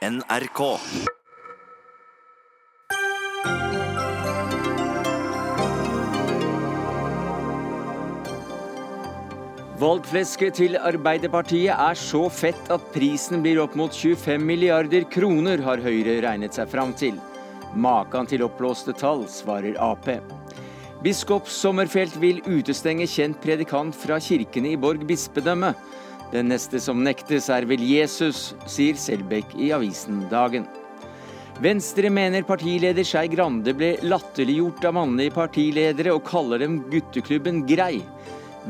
NRK. Valgflesket til Arbeiderpartiet er så fett at prisen blir opp mot 25 milliarder kroner, har Høyre regnet seg fram til. Makan til oppblåste tall, svarer Ap. Biskop Sommerfelt vil utestenge kjent predikant fra kirkene i Borg bispedømme. Den neste som nektes er vel Jesus, sier Selbekk i avisen Dagen. Venstre mener partileder Skei Grande ble latterliggjort av mannlige partiledere og kaller dem gutteklubben Grei.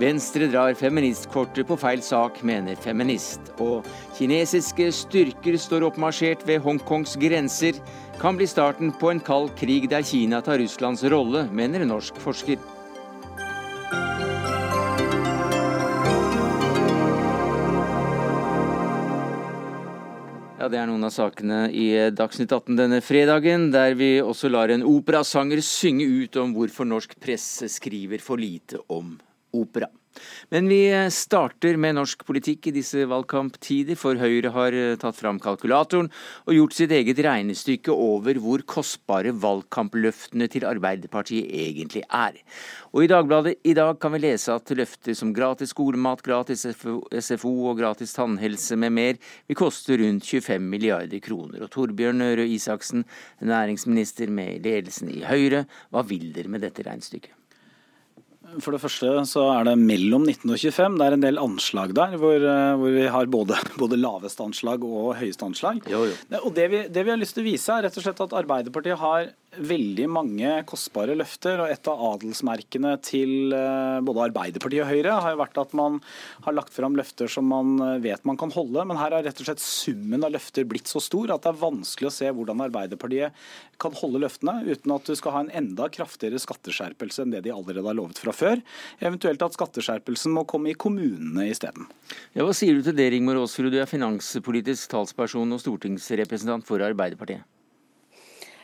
Venstre drar feministkortet på feil sak, mener feminist. Og kinesiske styrker står oppmarsjert ved Hongkongs grenser. Kan bli starten på en kald krig der Kina tar Russlands rolle, mener norsk forsker. Ja, Det er noen av sakene i Dagsnytt 18 denne fredagen, der vi også lar en operasanger synge ut om hvorfor norsk presse skriver for lite om opera. Men vi starter med norsk politikk i disse valgkamptider, for Høyre har eh, tatt fram kalkulatoren og gjort sitt eget regnestykke over hvor kostbare valgkampløftene til Arbeiderpartiet egentlig er. Og I Dagbladet i dag kan vi lese at løfter som gratis skolemat, gratis SFO og gratis tannhelse med mer vil koste rundt 25 milliarder kroner. Og Torbjørn Røe Isaksen, næringsminister med ledelsen i Høyre, hva vil dere med dette regnestykket? For det første så er det mellom 19 og 25. Det er en del anslag der hvor, eh, hvor vi har både, både, laveste anslag og høyeste anslag. Jo, jo. Og det vi, det vi, har lyst til å vise, er rett og slett at Arbeiderpartiet har veldig mange kostbare løfter. og Et av adelsmerkene til eh, både Arbeiderpartiet og Høyre har jo vært at man har lagt fram løfter som man eh, vet man kan holde. Men her har rett og slett summen av løfter blitt så stor at det er vanskelig å se hvordan Arbeiderpartiet kan holde løftene uten at du skal ha en enda kraftigere skatteskjerpelse enn det de allerede har lovet fra før. Eventuelt at skatteskjerpelsen må komme i kommunene isteden. Ja, hva sier du til det, Rigmor Aasrud? Du er finanspolitisk talsperson og stortingsrepresentant for Arbeiderpartiet.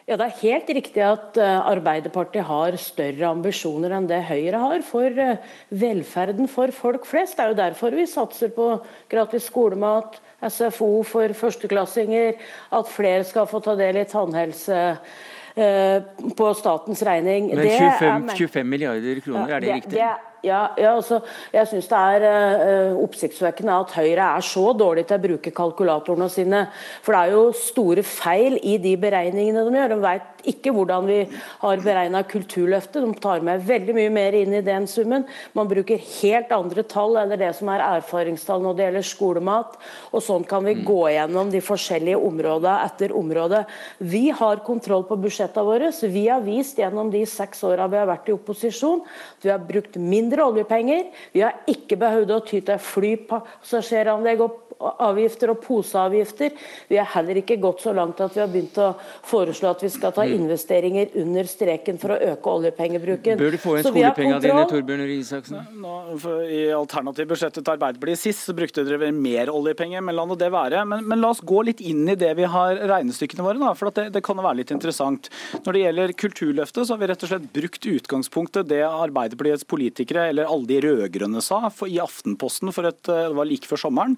Ja, Det er helt riktig at eh, Arbeiderpartiet har større ambisjoner enn det Høyre har for eh, velferden for folk flest. Det er jo derfor vi satser på gratis skolemat, SFO for førsteklassinger, at flere skal få ta del i tannhelse eh, på statens regning. Men 25, 25 milliarder kroner, er det, det riktig? Det, ja, ja altså, jeg syns det er uh, oppsiktsvekkende at Høyre er så dårlig til å bruke kalkulatorene sine. For det er jo store feil i de beregningene de gjør. De vet ikke hvordan vi har beregna Kulturløftet. De tar med veldig mye mer inn i den summen. Man bruker helt andre tall enn det som er erfaringstall når det gjelder skolemat. Og sånn kan vi gå gjennom de forskjellige områdene etter område. Vi har kontroll på budsjettene våre. så Vi har vist gjennom de seks åra vi har vært i opposisjon at vi har brukt mindre oljepenger. Vi har ikke behøvd å ty til flypassasjeranlegg og avgifter og poseavgifter. Vi har heller ikke gått så langt at vi har begynt å foreslå at vi skal ta mm. investeringer under streken for å øke oljepengebruken. Bør du få inn skolepengene dine, Torbjørn Røe Isaksen? I alternativt budsjettet til Arbeiderpartiet sist så brukte dere mer oljepenger, men la nå det være. Men, men, la oss gå litt inn i det vi har regnestykkene våre, da, for det, det, kan være litt interessant. Når det gjelder Kulturløftet, så har vi rett og slett brukt utgangspunktet det Arbeiderpartiets politikere, eller alle de rød-grønne sa for, i Aftenposten for et, det var like før sommeren.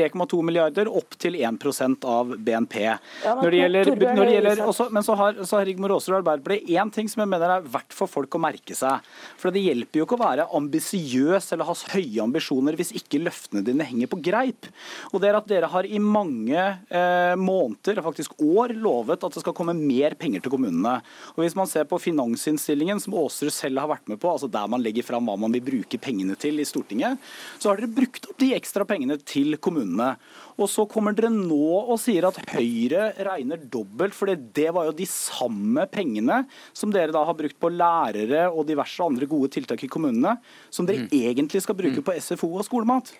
3,2 milliarder opp til 1% av BNP. Ja, men, gjelder, gjelder, også, men så har, så har Rigmor Aasrud og Arbeiderpartiet én ting som jeg mener er verdt for folk å merke seg. For Det hjelper jo ikke å være ambisiøs eller ha høye ambisjoner hvis ikke løftene dine henger på greip. Og det er at Dere har i mange eh, måneder, faktisk år, lovet at det skal komme mer penger til kommunene. Og Hvis man ser på finansinnstillingen som Aasrud selv har vært med på, altså der man legger fram hva man vil bruke pengene til i Stortinget, så har dere brukt opp de ekstra pengene til kommunene kommunene. Og så kommer dere nå og sier at Høyre regner dobbelt, for det var jo de samme pengene som dere da har brukt på lærere og diverse andre gode tiltak i kommunene, som dere mm. egentlig skal bruke mm. på SFO og skolemat.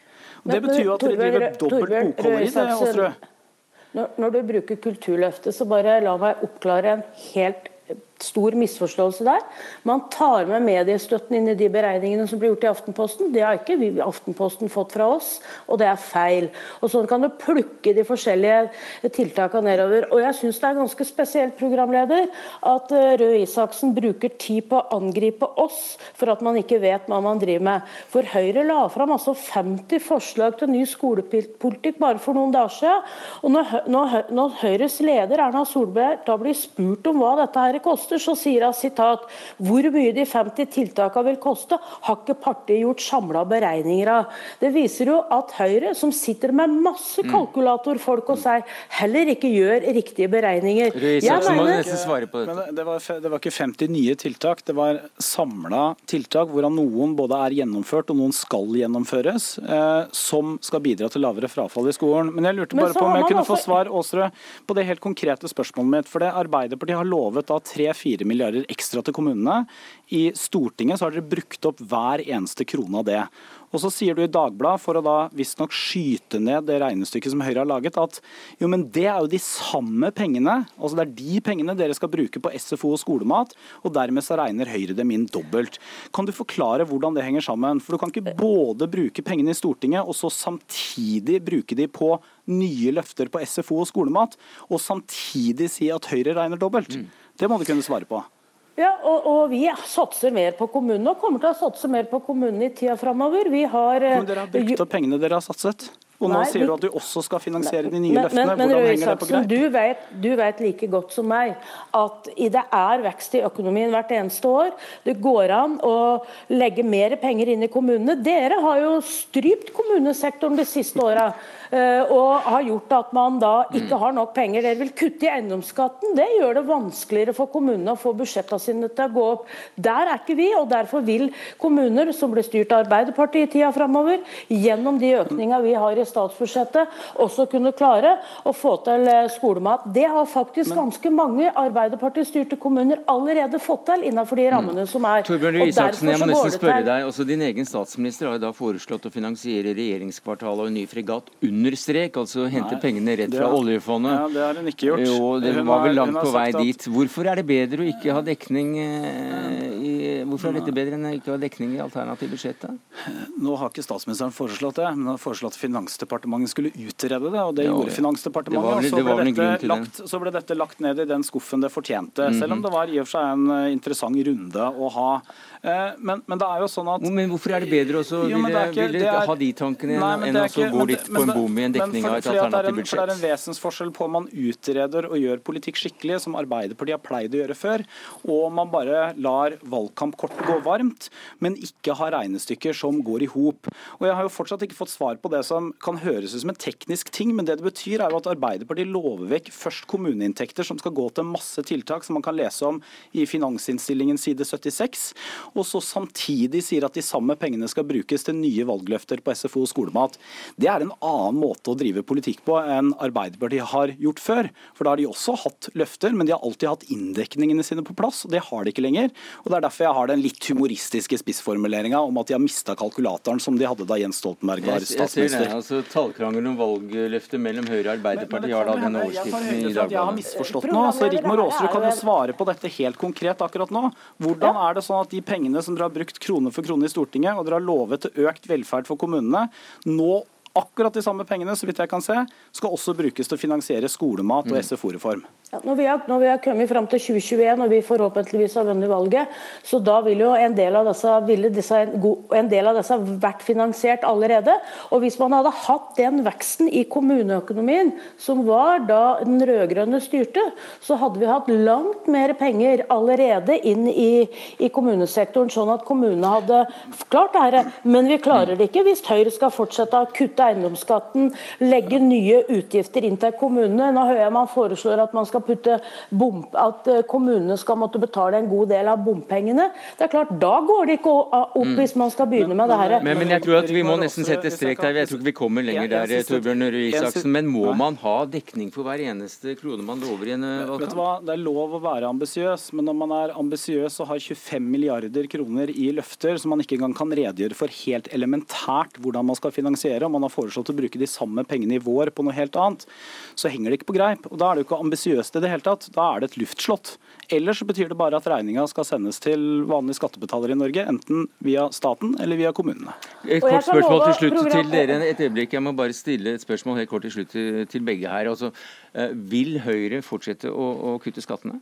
Og Det betyr jo at dere driver dobbelt bokholderi. Aasrud. Når, når du bruker Kulturløftet, så bare la meg oppklare en helt stor misforståelse der. Man tar med mediestøtten inn i de beregningene som blir gjort i Aftenposten. Det har ikke vi Aftenposten fått fra oss, og det er feil. Og Sånn kan du plukke de forskjellige tiltakene nedover. Og jeg syns det er ganske spesielt, programleder, at eh, Røe Isaksen bruker tid på å angripe oss for at man ikke vet hva man driver med. For Høyre la fram altså 50 forslag til ny skolepolitikk bare for noen dager siden. Og når Høyres leder Erna Solberg da blir spurt om hva dette her koster, koster, så sier hun sitat hvor mye de 50 tiltakene vil koste, har ikke partiet gjort samla beregninger av. Det viser jo at Høyre, som sitter med masse mm. kalkulatorfolk og seg, heller ikke gjør riktige beregninger. Mener, det, var, det var ikke 50 nye tiltak, det var samla tiltak hvorav noen både er gjennomført og noen skal gjennomføres, eh, som skal bidra til lavere frafall i skolen. Men jeg lurte bare på om jeg kunne få svar Åsrød, på det helt konkrete spørsmålet mitt. for det Arbeiderpartiet har lovet da 3 4 milliarder ekstra til kommunene. I Stortinget så har dere brukt opp hver eneste krone av det. Og så sier du i Dagbladet, for å da visstnok skyte ned det regnestykket som Høyre har laget, at jo, men det er jo de samme pengene, altså det er de pengene dere skal bruke på SFO og skolemat, og dermed så regner Høyre dem inn dobbelt. Kan du forklare hvordan det henger sammen? For du kan ikke både bruke pengene i Stortinget, og så samtidig bruke de på nye løfter på SFO og skolemat, og samtidig si at Høyre regner dobbelt. Mm. Det må du kunne svare på. Ja, og, og, vi satser mer på kommunene og kommer til å satse mer på kommunene i tida framover. Vi har Men dere har brukt opp pengene dere har satset? Og nå Nei, sier du at du også skal finansiere de nye men, løftene. Men, men på greip? du vet, du vet like godt som meg at det er vekst i økonomien hvert eneste år. Det går an å legge mer penger inn i kommunene. Dere har jo strypt kommunesektoren de siste åra. Eh, og har gjort at man da ikke har nok penger. Dere vil kutte i eiendomsskatten. Det gjør det vanskeligere for kommunene å få budsjettene sine til å gå opp. Der er ikke vi, og derfor vil kommuner som blir styrt av Arbeiderpartiet i tida framover, gjennom de økningene vi har i statsbudsjettet, også kunne klare å få til eh, skolemat. Det har faktisk ganske mange Arbeiderparti-styrte kommuner allerede fått til innenfor de rammene som er. Torbjørn Isaksen, jeg må nesten spørre deg, også Din egen statsminister har jo da foreslått å finansiere regjeringskvartalet og en ny fregatt under under strek, altså hente Nei, pengene rett fra oljefondet. Ja, Det har hun ikke gjort. Jo, det hun var vel langt på vei dit. Hvorfor er det bedre å ikke ha dekning eh, i, Hvorfor er dette bedre enn å ikke ha dekning i alternativt budsjett? Nå har ikke statsministeren foreslått det, men han har foreslått at Finansdepartementet skulle utrede det, og det ja, gjorde Finansdepartementet. Det vel, og så ble, dette lagt, så ble dette lagt ned i den skuffen det fortjente, mm -hmm. selv om det var i og for seg en eh, interessant runde å ha. Eh, men, men, det er jo sånn at Men hvorfor er det bedre å ville, ha de tankene enn å gå litt på en bom i en dekning av et alternativt budsjett? For Det er en vesensforskjell på om man utreder og gjør politikk skikkelig, som Arbeiderpartiet har pleid å gjøre før, og om man bare lar valgkampkortet gå varmt, men ikke har regnestykker som går i hop. Og Jeg har jo fortsatt ikke fått svar på det som kan høres ut som en teknisk ting, men det det betyr er jo at Arbeiderpartiet lover vekk først kommuneinntekter som skal gå til masse tiltak som man kan lese om i finansinnstillingen side 76 og så samtidig sier at de samme pengene skal brukes til nye valgløfter på SFO og skolemat. Det er en annen måte å drive politikk på enn Arbeiderpartiet har gjort før. For da har de også hatt løfter, men de har alltid hatt inndekningene sine på plass. og Det har de ikke lenger. Og Det er derfor jeg har den litt humoristiske spissformuleringa om at de har mista kalkulatoren som de hadde da Jens Stoltenberg var statsminister. Jeg ser det, altså Tallkrangelen om valgløfter mellom Høyre og Arbeiderpartiet har da denne overskriften i Dagbladet. Jeg har misforstått nå. så Rigmor Aasrud kan jo svare på dette helt konkret akkurat nå. Hvordan er det sånn at de pengene pengene som dere har brukt krone for krone i Stortinget, og dere har lovet økt velferd for kommunene, nå akkurat de samme pengene så vidt jeg kan se, skal også brukes til å finansiere skolemat og mm. SFO-reform. Ja, når, vi har, når, vi har, kommet fram til 2021 og vi forhåpentligvis har vunnet valget, så da vil jo en del av disse, disse, en del av disse vært finansiert allerede. Og Hvis man hadde hatt den veksten i kommuneøkonomien som var da den rød-grønne styrte, så hadde vi hatt langt mer penger allerede inn i, i kommunesektoren, sånn at kommunene hadde klart det her. Men vi klarer det ikke hvis Høyre skal fortsette å kutte eiendomsskatten, legge nye utgifter inn til kommunene. Nå hører jeg man foreslår at man skal putte bom, at eh, kommunene skal måtte betale en god del av bompengene. Det er klart, Da går det ikke opp mm. hvis man skal begynne med det her. Men, men, jeg tror at vi må nesten sette strek der. Jeg tror ikke vi kommer lenger der, Torbjørn Røe Isaksen. Men må man ha dekning for hver eneste krone man lover i en eh, valgkamp? Vet du hva, Det er lov å være ambisiøs, men når man er ambisiøs og har 25 milliarder kroner i løfter som man ikke engang kan redegjøre for helt elementært hvordan man skal finansiere, og man har har foreslått å bruke de samme pengene i vår på noe helt annet, så henger det ikke på greip. Og Da er det jo ikke ambisiøst i det hele tatt. Da er det et luftslott. Eller så betyr det bare at regninga skal sendes til vanlige skattebetalere i Norge, enten via staten eller via kommunene. Et kort spørsmål til slutt til dere. Et øyeblikk, Jeg må bare stille et spørsmål helt kort til slutt til begge her. Altså, eh, vil Høyre fortsette å, å kutte skattene?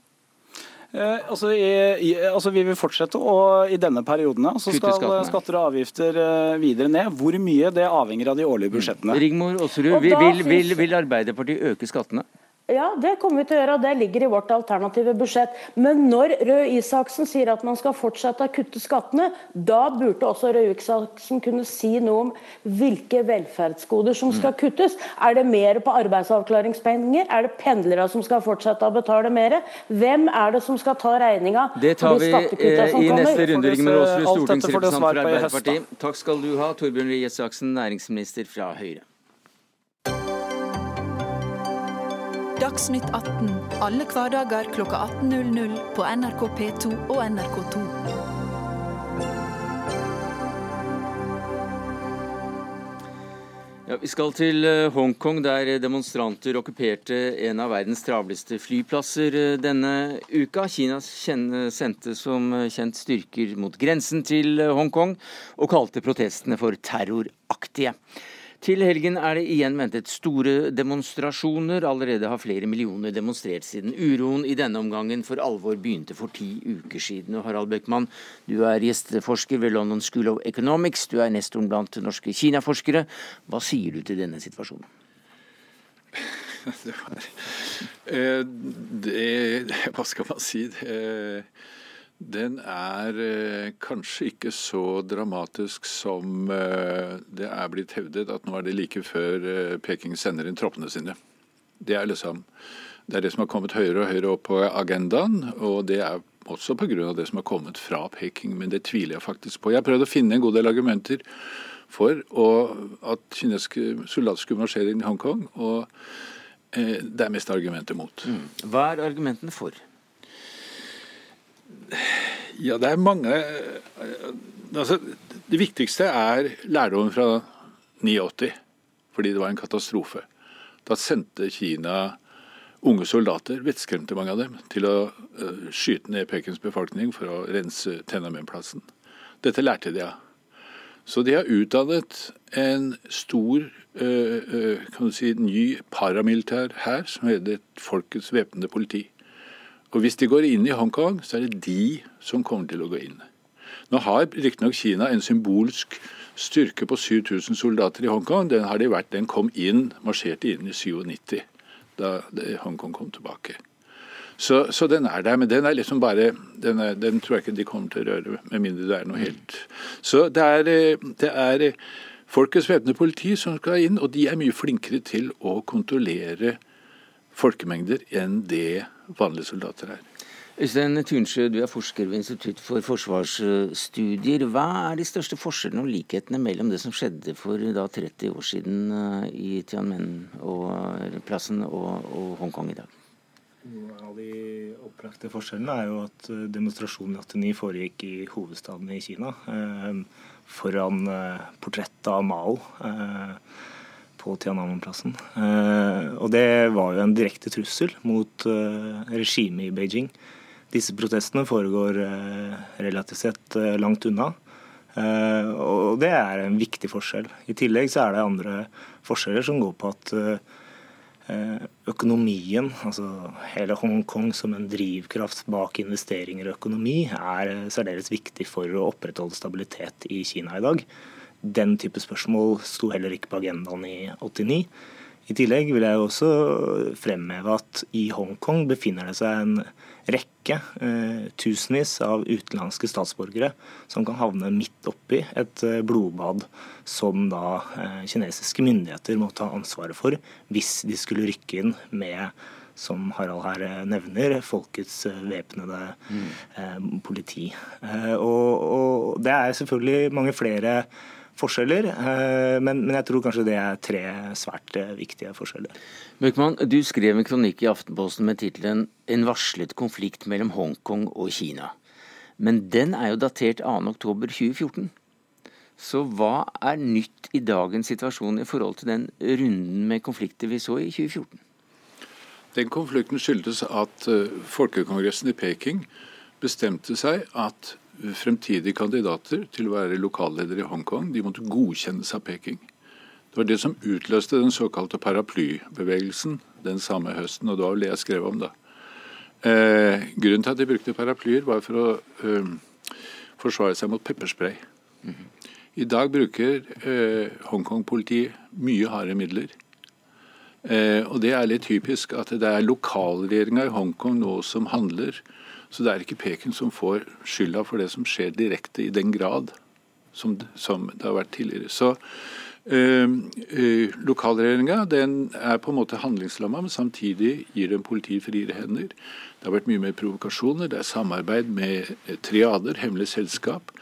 Eh, altså, i, i, altså, Vi vil fortsette å, i denne perioden så skal skatter og avgifter eh, videre ned. Hvor mye det avhenger av de årlige budsjettene. Rigmor Aasrud, vil, vil, vil Arbeiderpartiet øke skattene? Ja, det kommer vi til å gjøre, og det ligger i vårt alternative budsjett. Men når Røe Isaksen sier at man skal fortsette å kutte skattene, da burde også Røe Isaksen kunne si noe om hvilke velferdsgoder som skal mm. kuttes. Er det mer på arbeidsavklaringspenger? Er det pendlere som skal fortsette å betale mer? Hvem er det som skal ta regninga det tar vi eh, i neste runde, Rigmor Aasrud, stortingsrepresentant for Arbeiderpartiet. Takk skal du ha, Torbjørn Røe Isaksen, næringsminister fra Høyre. Dagsnytt 18 alle hverdager kl 18.00 på NRK P2 og NRK2. Ja, vi skal til eh, Hongkong, der demonstranter okkuperte en av verdens travleste flyplasser eh, denne uka. Kina sendte som kjent styrker mot grensen til eh, Hongkong, og kalte protestene for terroraktige. Til helgen er det igjen ventet store demonstrasjoner. Allerede har flere millioner demonstrert siden uroen i denne omgangen for alvor begynte for ti uker siden. Og Harald Bøckmann, du er gjesteforsker ved London School of Economics. Du er nestoren blant norske Kina-forskere. Hva sier du til denne situasjonen? Det var eh, det, Hva skal man si? Det, den er eh, kanskje ikke så dramatisk som eh, det er blitt hevdet, at nå er det like før eh, Peking sender inn troppene sine. Det er liksom det er det som har kommet høyere og høyere opp på agendaen, og det er også pga. det som har kommet fra Peking, men det tviler jeg faktisk på. Jeg har prøvd å finne en god del argumenter for at kinesiske soldater skulle marsjere inn i Hongkong, og eh, det er mest argumenter mot. Mm. Hva er argumentene for? Ja, det er mange altså, Det viktigste er lærdommen fra 89, fordi det var en katastrofe. Da sendte Kina unge soldater, vettskremte mange av dem, til å uh, skyte ned Pekins befolkning for å rense Tiananmen-plassen. Dette lærte de av. Så de har utdannet en stor uh, uh, kan du si, ny paramilitær hær som heter Folkets væpnede politi. Og hvis de går inn i Hongkong, så er det de som kommer til å gå inn. Nå har riktignok Kina en symbolsk styrke på 7000 soldater i Hongkong. Den har de vært, den kom inn, marsjerte inn i 97, da Hongkong kom tilbake. Så, så, den er der, men den er liksom bare den, er, den, tror jeg ikke de kommer til å røre, med mindre det er noe helt Så det er, det er folkets væpnede politi som skal inn, og de er mye flinkere til å kontrollere folkemengder enn det vanlige soldater er. Øystein Tunsjø, du er forsker ved Institutt for forsvarsstudier. Hva er de største forskjellene og likhetene mellom det som skjedde for da 30 år siden eh, i Tianmen-plassen og, og Hongkong i dag? En av de opplagte forskjellene er jo at eh, demonstrasjonen i 89 foregikk i hovedstaden i Kina. Eh, foran portrettet av Mao. På Tiananmen-plassen. Eh, og det var jo en direkte trussel mot eh, regimet i Beijing. Disse protestene foregår eh, relativt sett langt unna. Og det er en viktig forskjell. I tillegg så er det andre forskjeller som går på at økonomien, altså hele Hongkong som en drivkraft bak investeringer og økonomi, er særdeles viktig for å opprettholde stabilitet i Kina i dag. Den type spørsmål sto heller ikke på agendaen i 89. I tillegg vil jeg også fremheve at i Hongkong befinner det seg en rekke, eh, tusenvis av utenlandske statsborgere som kan havne midt oppi et eh, blodbad som da eh, kinesiske myndigheter må ta ansvaret for hvis de skulle rykke inn med som Harald her eh, nevner, folkets eh, væpnede mm. eh, politi. Eh, og, og det er selvfølgelig mange flere forskjeller, eh, men, men, jeg tror kanskje det er tre svært eh, viktige forskjeller. Møkman, du skrev en kronikk i Aftenposten med tittelen 'En varslet konflikt mellom Hongkong og Kina'. Men den er jo datert 2.10.2014. Så hva er nytt i dagens situasjon i forhold til den runden med konflikter vi så i 2014? Den konflikten skyldtes at eh, Folkekongressen i Peking bestemte seg at fremtidige kandidater til å være lokalleder i Hongkong de måtte godkjennes av Peking. Det var det som utløste den såkalte paraplybevegelsen den samme høsten, og det var vel det jeg skrev om da. Eh, grunnen til at de brukte paraplyer, var for å eh, forsvare seg mot pepperspray. Mm -hmm. I dag bruker eh, Hongkong-politiet mye harde midler. Eh, og Det er litt typisk at det er lokalregjeringa i Hongkong nå som handler. Så det er ikke Peking som får skylda for det som skjer direkte i den grad som, som det har vært tidligere. Så øh, Lokalregjeringa er på en måte handlingslamma, men samtidig gir den politiet friere hender. Det har vært mye mer provokasjoner. Det er samarbeid med eh, triader, hemmelig selskap.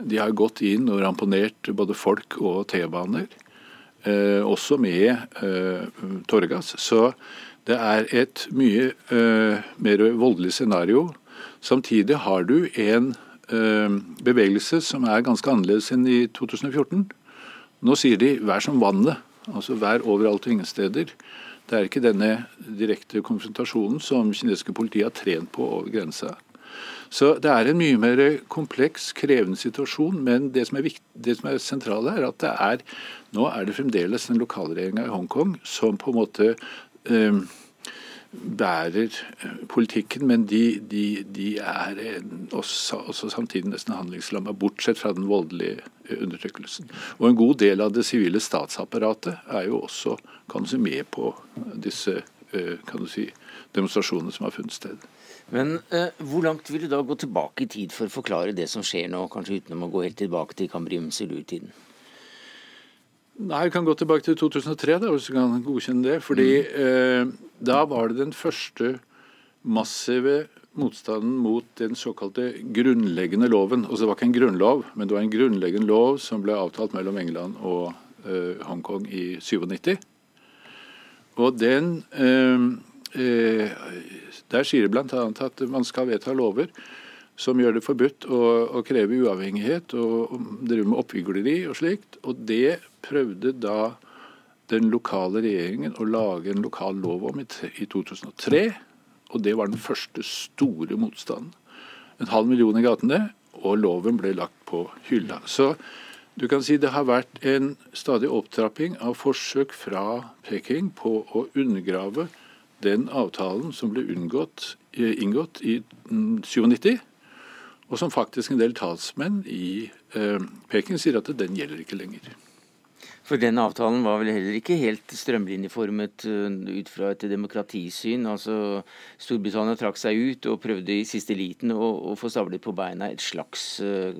De har gått inn og ramponert både folk og T-baner. Uh, også med tåregass. Så det er et mye mer voldelig scenario. Samtidig har du en bevegelse som er ganske annerledes enn i 2014 nå sier de 'vær som vannet', altså vær overalt og ingen steder. Det er ikke denne direkte konfrontasjonen som kinesiske politi har trent på over grensa. Så det er en mye mer kompleks, krevende situasjon. Men det som er, viktig, det som er sentrale, er at det er, nå er det fremdeles den lokalregjeringa i Hongkong som på en måte eh, bærer eh, politikken, men de, de, de er også, også, samtidig nesten handlingslamma, bortsett fra den voldelige eh, undertrykkelsen. Og En god del av det sivile statsapparatet er jo også kan du si, med på disse eh, kan du si, demonstrasjonene som har funnet sted. Men eh, hvor langt vil du da gå tilbake i tid for å forklare det som skjer nå, kanskje uten å gå helt tilbake til Kambrium Silu-tiden? Nei, Vi kan gå tilbake til 2003, da, hvis du kan godkjenne det. fordi mm. eh, Da var det den første massive motstanden mot den såkalte grunnleggende loven. Altså Det var ikke en grunnlov, men det var en grunnleggende lov som ble avtalt mellom England og eh, Hongkong i 97. Og den eh, eh, Der sier det bl.a. at man skal vedta lover som gjør det forbudt å, å kreve uavhengighet og, og drive med oppvigleri og slikt. Og det prøvde da den lokale regjeringen å lage en lokal lov om i, i 2003. Og det var den første store motstanden. En halv million i gatene, og loven ble lagt på hylla. Så du kan si det har vært en stadig opptrapping av forsøk fra Peking på å undergrave den avtalen som ble unngått, eh, inngått i 97 og som faktisk en del talsmenn i eh, Peking sier at den gjelder ikke lenger. For den avtalen var vel heller ikke helt strømlinjeformet eh, ut fra et demokratisyn. Altså, Storbritannia trakk seg ut og prøvde i siste liten å, å få stablet på beina et slags uh,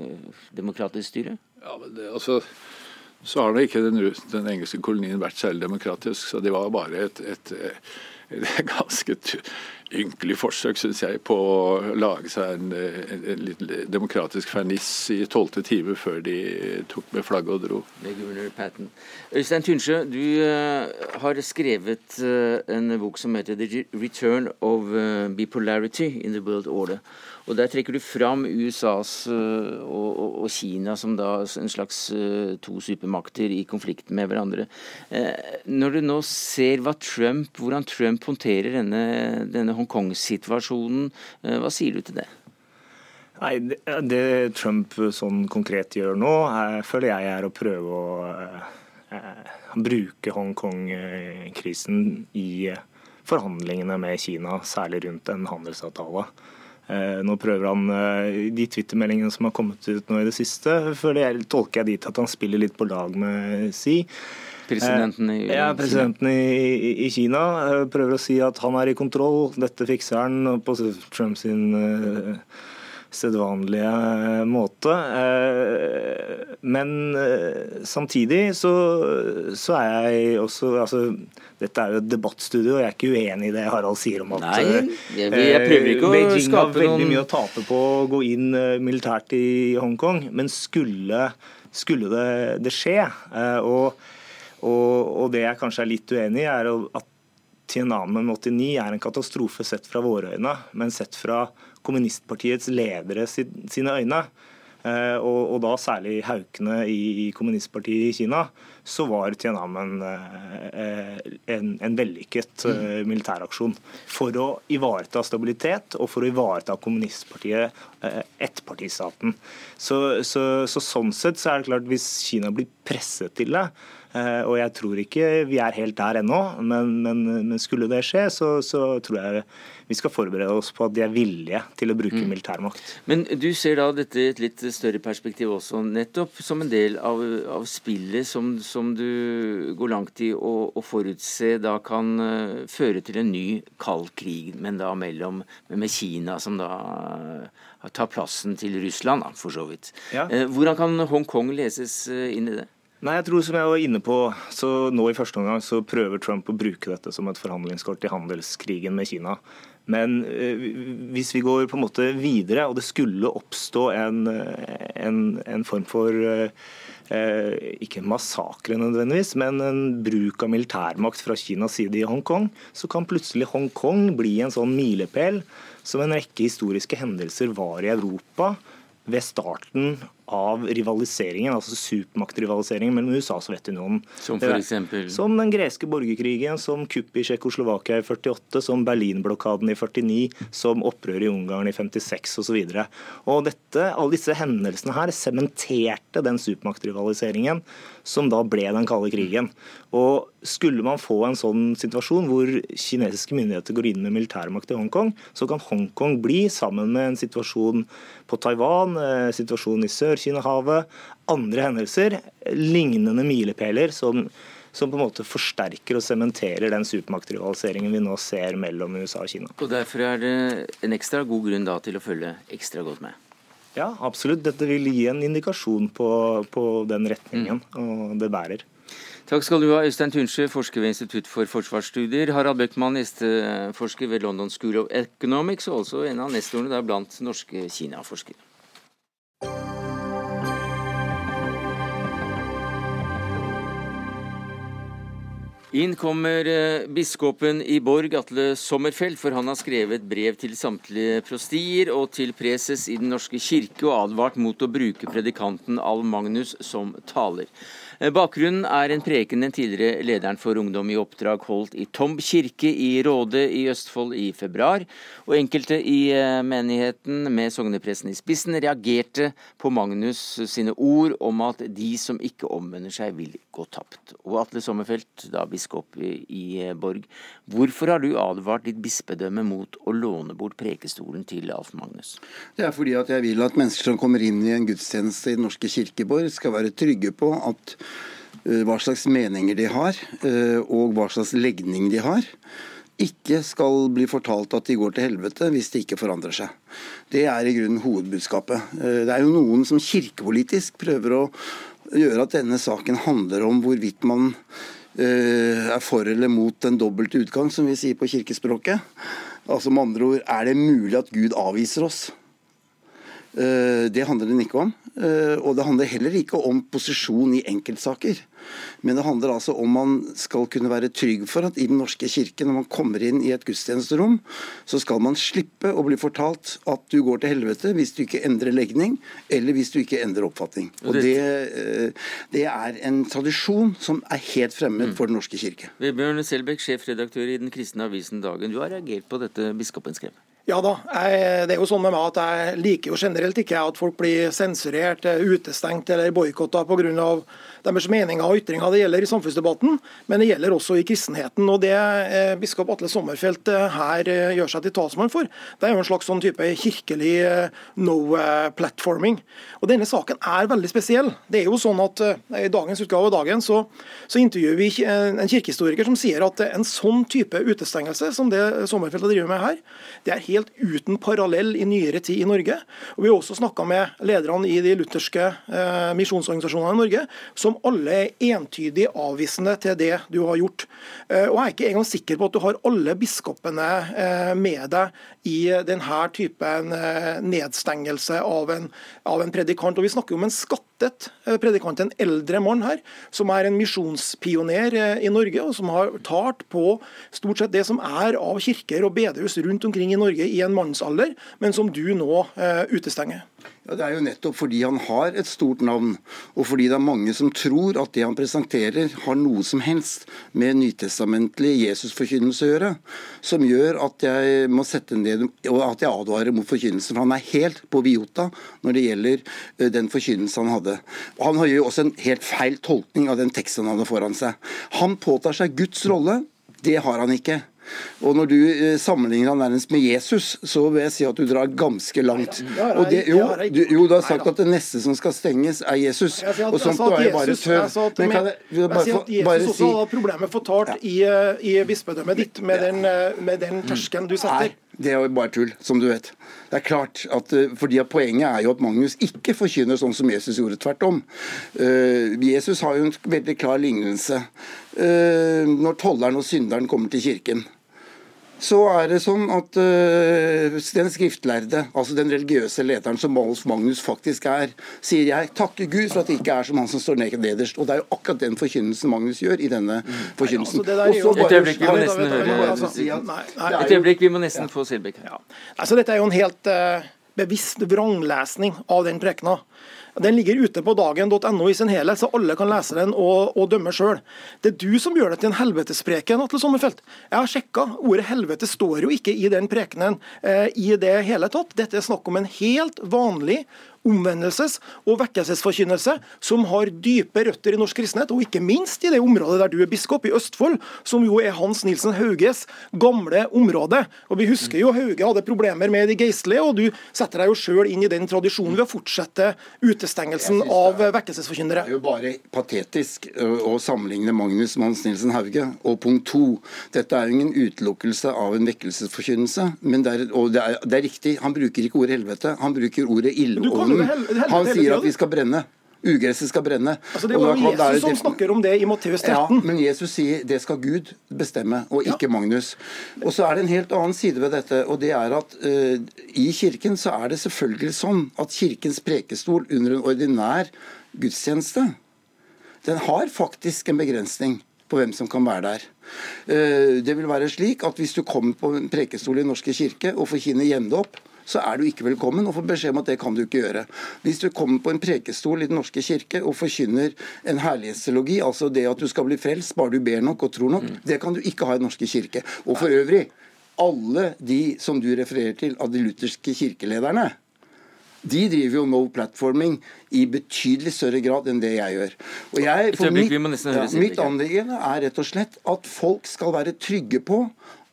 demokratisk styre? Ja, men det, altså, så har da ikke den, den, engelske kolonien vært særlig demokratisk. Så det var bare et, et, et ganske ynkelig forsøk, syns jeg, på å lage seg en, en, en demokratisk ferniss i tolvte time før de tok med flagget og dro. Øystein Tynsjø, du uh, har skrevet uh, en bok som heter 'The Return of uh, Bipolarity in the World Order'. Og Der trekker du fram USAs og, og, og, Kina som da en slags to supermakter i konflikt med hverandre. Når du nå ser Trump, hvordan Trump håndterer denne, denne Hongkong-situasjonen. Eh, hva sier du til det? Nei, det, det Trump sånn konkret gjør nå, er, føler jeg er å prøve å eh, bruke Hongkong-krisen i forhandlingene med Kina, særlig rundt en handelsavtale. Eh, nå prøver han eh, De Twitter-meldingene som har kommet ut nå i det siste, føler jeg, tolker jeg dit at han spiller litt på lag med Xi. Presidenten i, ja, presidenten i, i, Kina eh, prøver å si at han er i kontroll, dette fikser han på Trumps sin sedvanlige uh, måte. Uh, men samtidig så, så, er jeg også altså, Dette er jo et debattstudio, og jeg er ikke uenig i det Harald sier om at Nei, jeg, jeg prøver ikke å Beijing skape har veldig mye å tape på å gå inn militært i Hongkong, men skulle, skulle det, det skje og og, og det jeg kanskje er litt uenig i, er at Tiananmen 89 er en katastrofe sett fra våre øyne, men sett fra kommunistpartiets ledere sine øyne, Eh, og, og, da særlig haukene i, i, kommunistpartiet i Kina, så var Tiananmen eh, en, en vellykket eh, militæraksjon. For å ivareta stabilitet og for å ivareta kommunistpartiet, ettpartistaten. Så, så, så, sånn sett så er det klart, hvis Kina blir presset til det, og jeg tror ikke vi er helt der ennå, men, men, men skulle det skje, så, så, tror jeg vi skal forberede oss på at de er villige til å bruke mm. militærmakt. Men du ser da dette i et litt større perspektiv også, nettopp som en del av, av spillet som, som, du går langt i å, å forutse da kan uh, føre til en ny kald krig, men da mellom med Kina, som da uh, tar plassen til Russland, for så vidt. Ja. Hvordan kan Hongkong leses inn i det? Nei, jeg tror som jeg var inne på, så Nå i første omgang så prøver Trump å bruke dette som et forhandlingskort i handelskrigen med Kina. Men eh, hvis vi går på en måte videre, og det skulle oppstå en, en, en form for eh, ikke massakre nødvendigvis, men en bruk av militærmakt fra Kinas side i Hongkong, så kan plutselig Hongkong bli en sånn milepæl som en rekke historiske hendelser var i Europa ved starten av rivaliseringen, altså supermaktrivaliseringen mellom USA og Sovjetunionen. Som for eksempel? Som den greske borgerkrigen, som kuppet i Tsjekkoslovakia i 48, som Berlinblokaden i 49, som opprøret i Ungarn i 56 osv. Alle disse hendelsene her sementerte den supermaktrivaliseringen som da ble den kalde krigen. Og Skulle man få en sånn situasjon hvor kinesiske myndigheter går inn med militærmakt i Hongkong, så kan Hongkong bli, sammen med en situasjon på Taiwan, eh, situasjonen i Sør-Kina-havet, andre hendelser, lignende milepæler som, som på en måte forsterker og sementerer den supermaktrivaliseringen vi nå ser mellom USA og Kina. Og Derfor er det en ekstra god grunn da til å følge ekstra godt med? Ja, absolutt. Dette vil gi en indikasjon på, på den retningen, mm. og det bærer. Takk skal du ha, Øystein Tunsjø, forsker ved Institutt for forsvarsstudier. Harald Bøckmann, gjesteforsker ved London School of Economics, og også en av nestorene blant norske Kina-forskere. Inn kommer eh, biskopen i Borg, Atle Sommerfeld, for han har skrevet brev til samtlige prostier og til preses i Den norske kirke og advart mot å bruke predikanten Al Magnus som taler. Eh, bakgrunnen er en preken den tidligere lederen for Ungdom i oppdrag holdt i Tomb kirke i Råde i Østfold i februar, og enkelte i eh, menigheten med sognepresten i spissen reagerte på Magnus sine ord om at de som ikke omvender seg, vil gå tapt. Og Atle Sommerfelt, da biskop i eh, Borg, hvorfor har du advart ditt bispedømme mot å låne bort prekestolen til Alf Magnus? Det er fordi at jeg vil at mennesker som kommer inn i en gudstjeneste i Den norske kirkeborg, skal være trygge på at hva slags meninger de har, eh, og hva slags legning de har, ikke skal bli fortalt at de går til helvete hvis de ikke forandrer seg. Det er i grunnen hovedbudskapet. Eh, det er jo noen som kirkepolitisk prøver å gjøre at denne saken handler om hvorvidt man er for eller mot den dobbelte utgang, som vi sier på kirkespråket. Altså med andre ord, er det mulig at Gud avviser oss? Det handler den ikke om. Eh, og det handler heller ikke om posisjon i enkeltsaker. Men det handler altså om man skal kunne være trygg for at i Den norske kirke, når man kommer inn i et gudstjenesterom, så skal man slippe å bli fortalt at du går til helvete hvis du ikke endrer legning, eller hvis du ikke endrer oppfatning. Og det, eh, det er en tradisjon som er helt fremmed mm. for Den norske kirke. Vebjørn Selbekk, sjefredaktør i den kristne avisen Dagen. Du har reagert på dette biskopen skrev? Ja da. Jeg, det er jo sånn med meg at jeg liker jo generelt ikke at folk blir sensurert, utestengt eller boikotta pga deres meninger og ytringer. Det gjelder i samfunnsdebatten, men det gjelder også i kristenheten. Og Det eh, biskop Atle Sommerfelt eh, her eh, gjør seg til talsmann for, det er jo en slags sånn type kirkelig no-platforming. Og Denne saken er veldig spesiell. Det er jo sånn at I dagens utgave av Dagen så, så intervjuer vi en kirkehistoriker som sier at en sånn type utestengelse som det Sommerfelt driver med her, det er helt uten parallell i nyere tid i Norge. Og Vi har også snakka med lederne i de lutherske eh, misjonsorganisasjonene i Norge, som som alle er entydig avvisende til det du har gjort. Eh, og Jeg er ikke engang sikker på at du har alle biskopene eh, med deg i denne typen eh, nedstengelse av en, av en predikant. Og Vi snakker om en skattet predikant, en eldre mann her, som er en misjonspioner i Norge, og som har talt på stort sett det som er av kirker og bedehus rundt omkring i Norge i en mannsalder, men som du nå utestenger. Ja, Det er jo nettopp fordi han har et stort navn, og fordi det er mange som tror at det han presenterer har noe som helst med nytestamentlig Jesusforkynnelse å gjøre, som gjør at jeg må sette ned og at jeg advarer mot forkynnelsen. For han er helt på viota når det gjelder eh, den forkynnelse han hadde. Og Han har jo også en helt feil tolkning av den teksten han hadde foran seg. Han påtar seg Guds rolle. Det har han ikke. Og Når du eh, sammenligner han nærmest med Jesus, så vil jeg si at du drar ganske langt. Og det, jo, du, jo, du har sagt at det neste som skal stenges, er Jesus. Og sånt er jo bare tøv. Men kan jeg, bare, bare, bare si hadde problemer fortalt i, eh, i bispedømmet ditt med den, eh, med den terskelen du setter. Det er jo bare tull, som du vet. Det er klart at, fordi at Poenget er jo at Magnus ikke forkynner sånn som Jesus gjorde, tvert om. Uh, Jesus har jo en veldig klar lignelse. uh, når tolleren og synderen kommer til kirken, så er det sånn at uh, den skriftlærde, altså den religiøse lederen som Malf Magnus faktisk er, sier jeg takker Gud for at det ikke er som han som står nederst. Og det er jo akkurat den forkynnelsen Magnus gjør i denne forkynnelsen. altså, det der er jo- Og så Et øyeblikk, vi må nesten høre altså, nei, nei, er Et jo- øyeblikk, vi må nesten få Selbekk her. Ja. Altså, dette er jo en helt uh, bevisst vranglesning av den prekena. Den ligger ute på dagen.no i sin helhet, så alle kan lese den og, og dømme sjøl. Det er du som gjør det til en helvetespreken, Atle Sommerfelt. Jeg har sjekka. Ordet helvete står jo ikke i den prekenen eh, i det hele tatt. Dette er snakk om en helt vanlig omvendelses- og vekkelsesforkynnelse som har dype røtter i norsk kristenhet, og ikke minst i det området der du er biskop, i Østfold, som jo er Hans Nilsen Hauges gamle område. Og Vi husker jo Hauge hadde problemer med de geistlige, og du setter deg jo sjøl inn i den tradisjonen ved å fortsette utestengelsen av vekkelsesforkynnere. Det er jo bare patetisk å sammenligne Magnus med Hans Nilsen Hauge. Og punkt to, dette er jo ingen utelukkelse av en vekkelsesforkynnelse. Men det er, og det er, det er riktig, han bruker ikke ordet helvete, han bruker ordet du helvete Han sier at vi skal brenne. Ugresset skal brenne. Altså, det er var jo Jesus som snakker om det i Matteus Ja, men Jesus sier det skal Gud bestemme, og ikke Magnus. Og så er det en helt annen side ved dette, og det er at uh, i kirken så er det selvfølgelig sånn at kirkens prekestol under en ordinær gudstjeneste, den har faktisk en begrensning på hvem som kan være der. Uh, det vil være slik at hvis du kommer på en prekestol i norske kirke og forkynner hjemdåp, så er du ikke velkommen og får beskjed om at det kan du ikke gjøre. Hvis du kommer på en prekestol i Den norske kirke og forkynner en herlighetsteologi, altså det at du skal bli frelst bare du ber nok og tror nok, det kan du ikke ha i Den norske kirke. Og for øvrig, alle de som du refererer til av de lutherske kirkelederne, de driver jo no platforming i betydelig større grad enn det jeg gjør. Og jeg, høre ja, mitt anliggende er rett og slett at folk skal være trygge på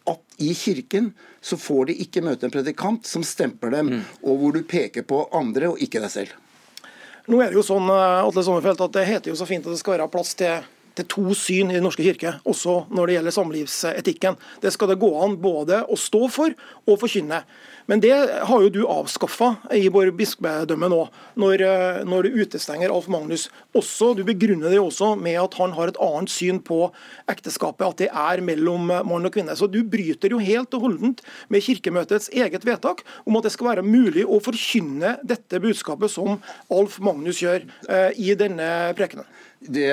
at i kirken så får de ikke møte en predikant som stemper dem, Mm. og hvor du peker på andre og ikke deg selv. Nå er det jo sånn eh, Atle Sommerfelt, at det heter jo så fint at det skal være plass til, til to syn i Den norske kirke, også når det gjelder samlivsetikken. Det skal det gå an både å stå for og forkynne. Men det har jo du avskaffa i vår bispedømme nå, når, eh, når du utestenger Alf Magnus. Også, Du begrunner det også med at han har et annet syn på ekteskapet, at det er mellom mann og kvinne. Så du bryter jo helt og holdent med Kirkemøtets eget vedtak om at det skal være mulig å forkynne dette budskapet som Alf Magnus gjør eh, i denne prekenen. Det,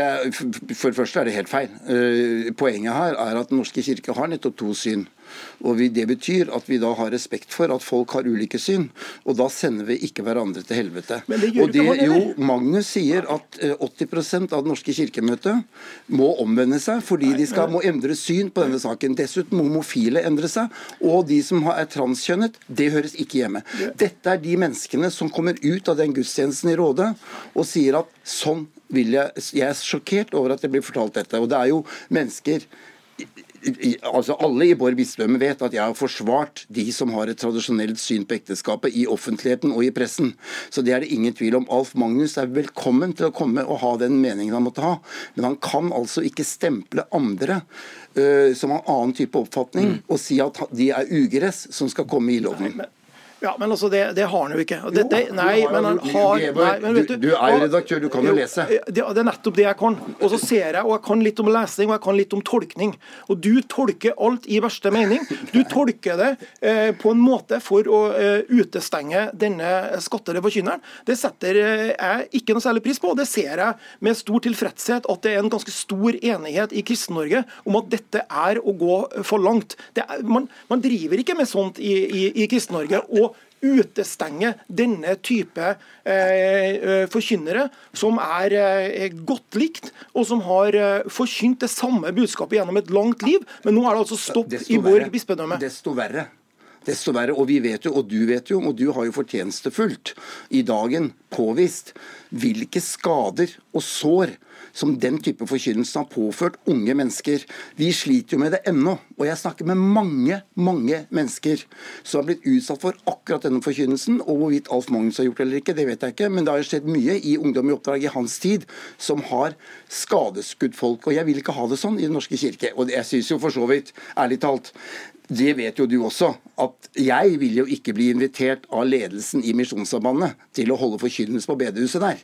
for det første er det helt feil. Eh, Poenget her er at Den norske kirke har nettopp to syn. Og vi, Det betyr at vi da har respekt for at folk har ulike syn, og da sender vi ikke hverandre til helvete. Men det gjør og det, ikke han jo. Magnus sier at eh, 80 av Det norske kirkemøtet må omvende seg fordi de skal, må endre syn på denne saken. Dessuten må homofile endre seg, og de som er transkjønnet, det høres ikke hjemme. Dette er de menneskene som kommer ut av den gudstjenesten i Rådet og sier at sånn vil jeg Jeg er sjokkert over at det blir fortalt dette. Og det er jo mennesker altså Alle i Bård bispedømme vet at jeg har forsvart de som har et tradisjonelt syn på ekteskapet i offentligheten og i pressen. Så det er det ingen tvil om. Alf Magnus er velkommen til å komme og ha den meningen han måtte ha, men han kan altså ikke stemple andre uh, som har annen type oppfatning, og si at de er ugress som skal komme i ildovnen. Ja, men altså, det, det har han jo ikke. Det, det, nei, men han har nei, men vet du- du er jo redaktør, du kan jo lese. Det, er nettopp det jeg kan. Og så ser jeg, og jeg kan litt om lesing, og jeg kan litt om tolkning. Og du tolker alt i verste mening. Du tolker det eh, på en måte for å eh, utestenge denne skattede forkynneren. Det setter eh, jeg ikke noe særlig pris på, og det ser jeg med stor tilfredshet at det er en ganske stor enighet i Kristen-Norge om at dette er å gå for langt. Det er, man, man driver ikke med sånt i, i, i Kristen-Norge. og utestenge denne type eh, forkynnere, som er eh, godt likt, og som har eh, forkynt det samme budskapet gjennom et langt liv. Men nå er det altså stopp i vår bispedømme. Desto verre. Desto verre. Og vi vet jo, og du vet jo, og du har jo fortjenestefullt i dagen påvist hvilke skader og sår som den type forkynnelse har påført unge mennesker. Vi sliter jo med det ennå. Og jeg snakker med mange, mange mennesker som har blitt utsatt for akkurat denne forkynnelsen. Og hvorvidt Alf Magnus har gjort det eller ikke, det vet jeg ikke. Men det har skjedd mye i Ungdom i oppdrag i hans tid som har skadeskudd folk. Og jeg vil ikke ha det sånn i Den norske kirke. Og jeg syns jo for så vidt, ærlig talt, det vet jo du også, at jeg vil jo ikke bli invitert av ledelsen i Misjonssambandet til å holde forkynnelse på bedehuset der.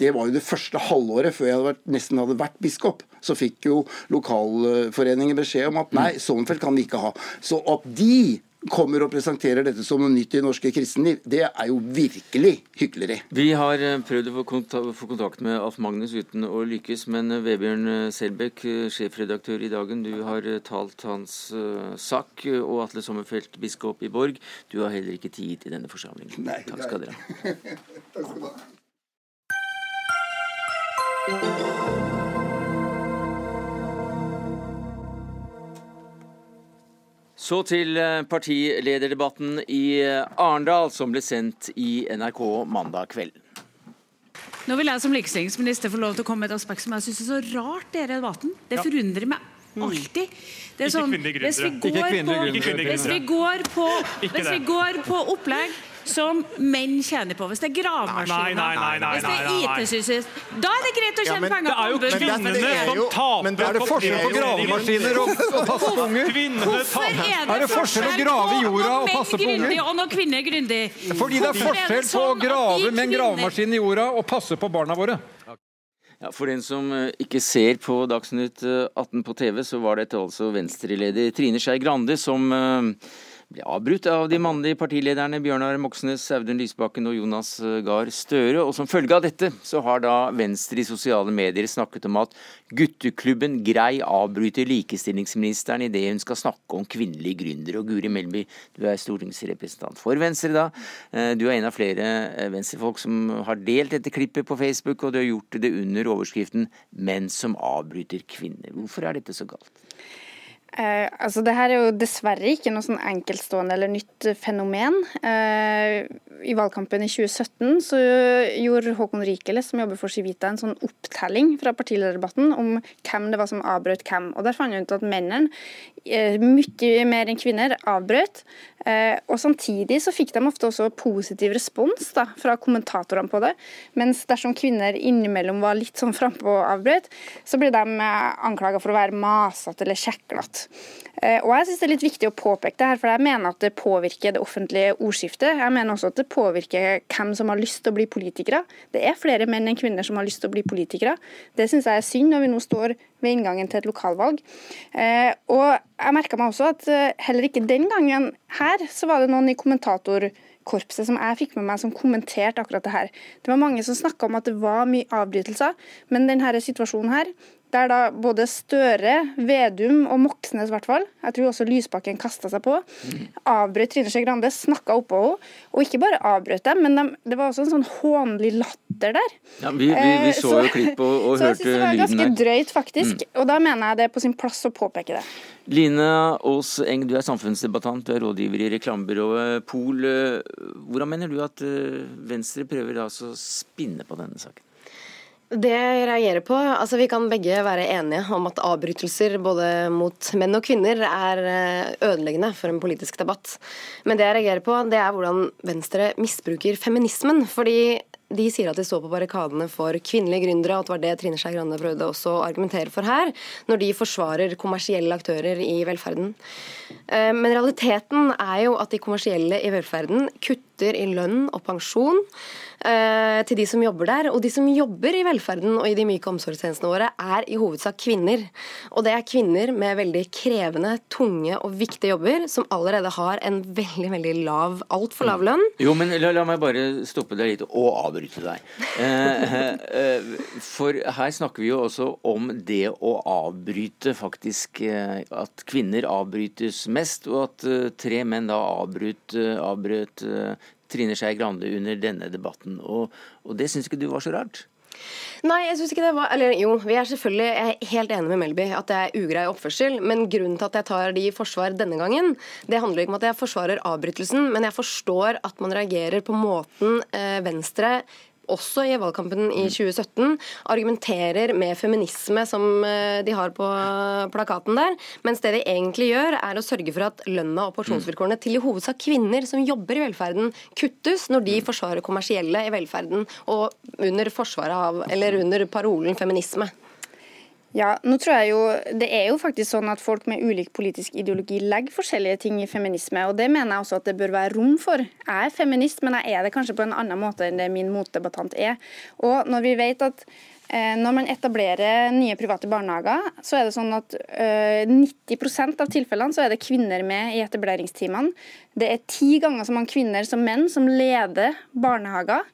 Det var jo det første halvåret før jeg hadde vært, nesten hadde vært biskop. Så fikk jo lokalforeningen beskjed om at nei, Sognfeld kan vi ikke ha. Så at de kommer og presenterer dette som noe nytt i norske kristenliv, det er jo virkelig hykleri. Vi har eh, prøvd å få kontakt med Alf Magnus uten å lykkes, men eh, Vebjørn eh, Selbekk, sjefredaktør i Dagen, du har talt hans sak, og Atle Sommerfelt, biskop i Borg, du har heller ikke tid i denne forsamlingen. Nei, Takk skal dere ha. Takk skal du ha. Så til eh, partilederdebatten i eh, Arendal, som ble sendt i NRK mandag kveld. Nå vil jeg som likestillingsminister få lov til å komme med et aspekt som jeg syns er så rart i denne debatten. Det ja. forundrer meg alltid. Det er sånn, hvis vi går på, hvis vi går på, hvis vi går på opplegg som menn tjener på. Hvis det er gravemaskiner, hvis det er IT-sysselsatt Da er det greit å tjene ja, penger på anbud. Det er jo kvinnene som taper Men er det forskjell på gravemaskiner og, og passe på unger? Hvorfor er det, er det forskjell å grave i jorda og passe på unger? Og når kvinner er grundig? Fordi det er forskjell på å grave med en gravemaskin i jorda og passe på barna våre. Ja, For den som eh, ikke ser på Dagsnytt 18 eh, på TV, så var dette altså Venstre-leder Trine Skei Grande som uh, ble avbrutt av de mannlige partilederne Bjørnar Moxnes, Audun Lysbakken og Jonas Gahr Støre. Og som følge av dette så har da Venstre i sosiale medier snakket om at gutteklubben Grei avbryter likestillingsministeren idet hun skal snakke om kvinnelige gründere. Og Guri Melby, du er stortingsrepresentant for Venstre da. Eh, du er en av flere eh, venstrefolk som har delt dette klippet på Facebook, og du har gjort det under overskriften 'Menn som avbryter kvinner'. Hvorfor er dette så galt? Eh, altså det her er jo dessverre ikke noe sånn enkeltstående eller nytt fenomen. Eh, I valgkampen i 2017 så gjorde Håkon Rikele, som jobber for Civita, en sånn opptelling fra partilederdebatten om hvem det var som avbrøt hvem. Og Der fant jeg ut at mennene, eh, mye mer enn kvinner, avbrøt. Eh, og Samtidig så fikk de ofte også positiv respons da, fra kommentatorene på det. Mens dersom kvinner innimellom var litt sånn frampå og avbrøt, så ble de eh, anklaga for å være masete eller kjeklete. Eh, og jeg synes Det er litt viktig å påpeke det her, for jeg mener at det påvirker det offentlige ordskiftet. Jeg mener også at det påvirker hvem som har lyst til å bli politikere. Det er flere menn enn kvinner som har lyst til å bli politikere. Det syns jeg er synd når vi nå står ved inngangen til et lokalvalg. Og jeg merka meg også at heller ikke den gangen her her så var det noen i kommentatorkorpset som jeg fikk med meg som kommenterte akkurat det her. Det var mange som snakka om at det var mye avbrytelser, men denne situasjonen her, der da både Støre, Vedum og Moxnes i hvert fall, jeg tror også Lysbakken kasta seg på, avbrøt Trine Skei Grande, snakka oppå henne. Og ikke bare avbrøt dem, men de, det var også en sånn hånlig latter der. Ja, Vi, vi, vi så, jo klipp og, og hørte lyden der. Så jeg det var ganske drøyt, faktisk. Mm. Og da mener jeg det er på sin plass å påpeke det. Line Aas Eng, du er samfunnsdebattant, du er rådgiver i reklamebyrået Pol. Hvordan mener du at eh, Venstre prøver da å spinne på denne saken? Det jeg reagerer på altså Vi kan begge være enige om at avbrytelser både mot menn og kvinner er eh, ødeleggende for en politisk debatt. Men det jeg reagerer på, det er hvordan Venstre misbruker feminismen. Fordi de sier at de står på barrikadene for kvinnelige gründere, og at det var det Trine Skei Grande prøvde også å argumentere for her, når de forsvarer kommersielle aktører i velferden. Eh, men realiteten er jo at de kommersielle i velferden kutter i lønn og pensjon. Eh, til de som jobber der. Og de som jobber i velferden og i de myke omsorgstjenestene våre, er i hovedsak kvinner. Og det er kvinner med veldig krevende, tunge og viktige jobber, som allerede har en veldig veldig lav, altfor lav lønn. Jo, men la, la, meg bare stoppe deg litt og avbryte deg. Eh, for her snakker vi jo også om det å avbryte, faktisk. At kvinner avbrytes mest mest, og at tre menn da avbrøt, avbrøt Trine Skei Grande under denne debatten. Og, og det syns ikke du var så rart? Nei, jeg synes ikke det var Eller jo, vi er selvfølgelig jeg er helt enig med Melby at det er ugrei oppførsel. Men grunnen til at jeg tar de i forsvar denne gangen, det handler ikke om at jeg forsvarer avbrytelsen, men jeg forstår at man reagerer på måten eh, Venstre også i valgkampen i 2017 argumenterer med feminisme som eh, de har på plakaten der, mens det de egentlig gjør, er å sørge for at lønna og pensjonsvilkårene til i hovedsak kvinner som jobber i velferden, kuttes når de forsvarer kommersielle i velferden og under, av, under parolen feminisme. Ja, nå tror jeg jo, Det er jo faktisk sånn at folk med ulik politisk ideologi legger forskjellige ting i feminisme. og Det mener jeg også at det bør være rom for. Jeg er feminist, men jeg er det kanskje på en annen måte enn det min motdebattant er. Og når vi vet at når man etablerer nye private barnehager, så er det sånn at 90 eh, av tilfellene så er det kvinner med i etableringsteamene. Det er ti ganger så mange kvinner som menn som leder barnehager.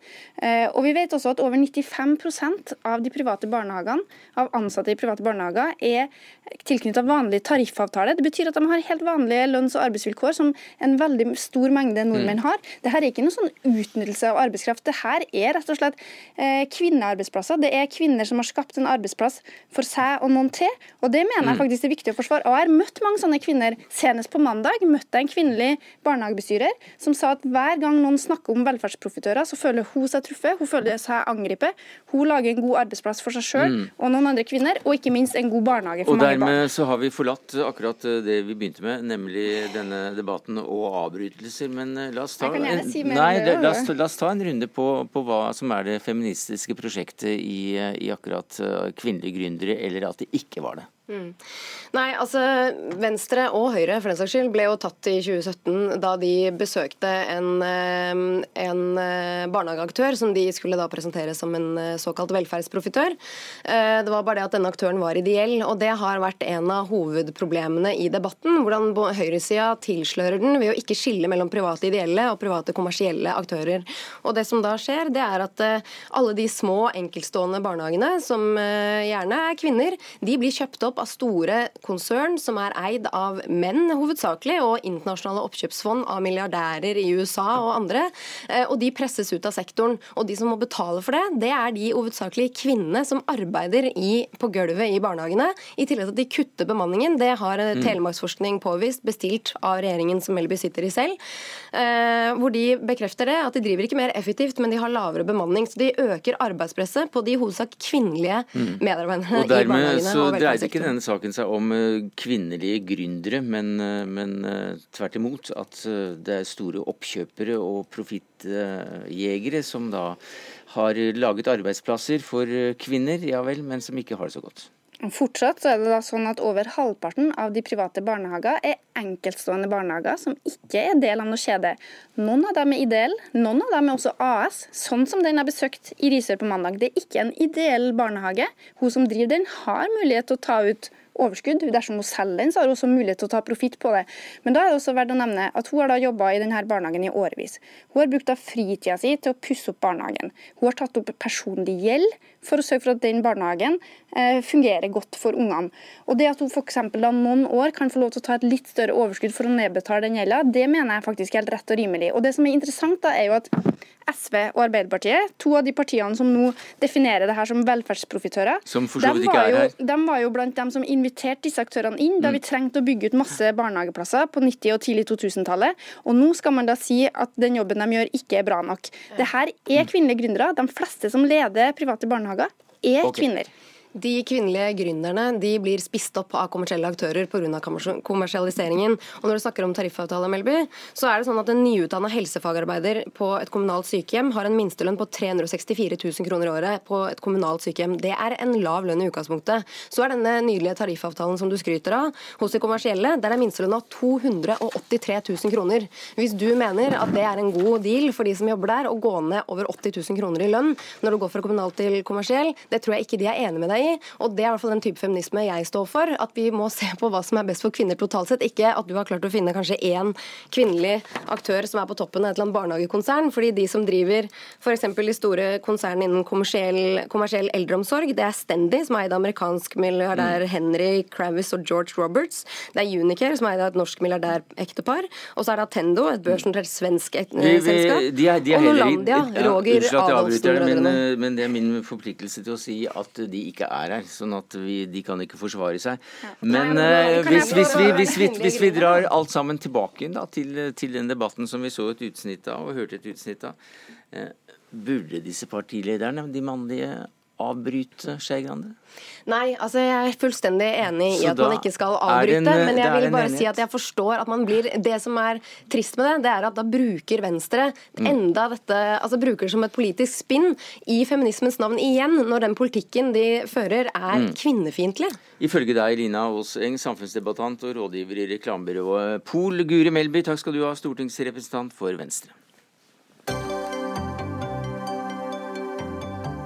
Eh, og vi vet også at over 95% av de private barnehagene, av ansatte i private barnehager er tilknyttet vanlig tariffavtale. Det betyr at de har helt vanlige lønns- og arbeidsvilkår som en veldig stor mengde nordmenn mm. har. Dette er ikke noe sånn utnyttelse av arbeidskraft. Dette er rett og slett kvinnearbeidsplasser. Det er kvinner kvinner som har skapt en arbeidsplass for seg og noen til. Og det mener jeg mm. faktisk er viktig å forsvare. Og jeg har møtt mange sånne kvinner. Senest på mandag møtte jeg en kvinnelig barnehagebestyrer som sa at hver gang noen snakker om velferdsprofitører, så føler hun seg truffet, hun føler seg angrepet. Hun lager en god arbeidsplass for seg sjøl mm. og noen andre kvinner, og ikke minst en god barnehage for og mange barn. Og dermed så har vi forlatt akkurat det vi begynte med, nemlig denne debatten og avbrytelser. Men eh, la oss ta, si nei, la, oss, la oss ta en runde på, på hva som er det feministiske prosjektet i, i akkurat eh, kvinnelige gründere, eller at det ikke var det. Mm. Nei, altså Venstre og Høyre for den saks skyld ble jo tatt i 2017 da de besøkte en, eh, en eh, barnehageaktør som de skulle da presentere som en eh, såkalt velferdsprofitør. Det var bare det at denne aktøren var ideell, og det har vært en av hovedproblemene i debatten. Hvordan høyresida tilslører den ved å ikke skille mellom private ideelle og private kommersielle aktører. Og det som da skjer, det er at alle de små enkeltstående barnehagene, som gjerne er kvinner, de blir kjøpt opp av store konsern som er eid av menn hovedsakelig, og internasjonale oppkjøpsfond av milliardærer i USA og andre. Eh, og de presses ut av sektoren. Og de som må betale for det, det er de hovedsakelig kvinnene som arbeider i, på gulvet i barnehagene. I tillegg til at de kutter bemanningen. Det har eh, mm. Telemarksforskning påvist, bestilt av regjeringen som Melby sitter i selv. Eh, hvor de bekrefter det, at de driver ikke mer effektivt, men de har lavere bemanning. Så de øker arbeidspresset på de hovedsak kvinnelige mm. medarbeiderne i barnehagene. Så og det ikke denne saken seg om eh, kvinnelige gründere, men, eh, men eh, tvert imot at det er store oppkjøpere og profittjegere som da har laget arbeidsplasser for kvinner, ja vel, men som ikke har det så godt. Fortsatt så er det da sånn at over halvparten av de private barnehager er enkeltstående barnehager som ikke er del av noe kjede. Noen av dem er ideelle, noen av dem er også AS, sånn som den jeg besøkte i Risør på mandag. Det er ikke en ideell barnehage. Hun som driver den, har mulighet til å ta ut overskudd. Dersom hun selger den, så har hun også mulighet til å ta profitt på det. Men da er det også verdt å nevne at hun har da jobba i denne barnehagen i årevis. Hun har brukt av fritida si til å pusse opp barnehagen. Hun har tatt opp personlig gjeld for å sørge for at den barnehagen eh, fungerer godt for ungene. Og det at hun f.eks. da noen år kan få lov til å ta et litt større overskudd for å nedbetale den gjelda, det mener jeg faktisk er helt rett og rimelig. Og det som er interessant da, er jo at SV og Arbeiderpartiet, to av de partiene som nå definerer det her som velferdsprofitører, som de, var her. De var jo blant dem som inviterte disse aktørene inn da vi mm. trengte å bygge ut masse barnehageplasser på 90- og tidlig 2000-tallet. Og nå skal man da si at den jobben de gjør, ikke er bra nok. Det her er kvinnelige gründere. De fleste som leder private barnehager, er okay. kvinner. De kvinnelige gründerne de blir spist opp av kommersielle aktører pga. kommersialiseringen. Og når du snakker om tariffavtale, Melby, så er det sånn at en nyutdanna helsefagarbeider på et kommunalt sykehjem har en minstelønn på 364 000 kroner i året på et kommunalt sykehjem. Det er en lav lønn i utgangspunktet. Så er denne nydelige tariffavtalen som du skryter av, hos de kommersielle, der er minstelønna 283 000 kroner. Hvis du mener at det er en god deal for de som jobber der, å gå ned over 80 000 kroner i lønn når du går fra kommunalt til kommersiell, det tror jeg ikke de er enig med deg i. i. Og det er i hvert fall den type feminisme jeg står for. At vi må se på hva som er best for kvinner totalt sett. Ikke at du har klart å finne kanskje én kvinnelig aktør som er på toppen av et eller annet barnehagekonsern. fordi de som driver f.eks. de store konsernene innen kommersiell, kommersiell eldreomsorg, det er Stendy, som er eid av amerikansk milliardær mm. Henry Kravis og George Roberts. Det er Unicare, som er eid av et norsk milliardærektepar. Og så er det Attendo, et børsnotert svensk selskap. de er og Nolandia, Roger Adolfsen. Men, eh, men det er min forpliktelse til å si at de ikke er her. Sånn at vi, de kan ikke forsvare seg. Ja. Men Nei, uh, hvis, hvis, vi, hvis, hvis, vi, drar alt sammen tilbake da, til, til, den debatten som vi så et utsnitt av og hørte et utsnitt av, uh, burde disse partilederne, de mannlige, avbryte Skei Grande? Nei, altså jeg er fullstendig enig i at man ikke skal avbryte. En, men jeg vil bare si at jeg forstår at man blir Det som er trist med det, det er at da bruker Venstre mm. enda dette Altså bruker det som et politisk spinn i feminismens navn igjen, når den politikken de fører er mm. kvinnefiendtlig. Ifølge deg, Lina Aaseng, samfunnsdebattant og rådgiver i reklamebyrået Pol Guri Melby, takk skal du ha, stortingsrepresentant for Venstre.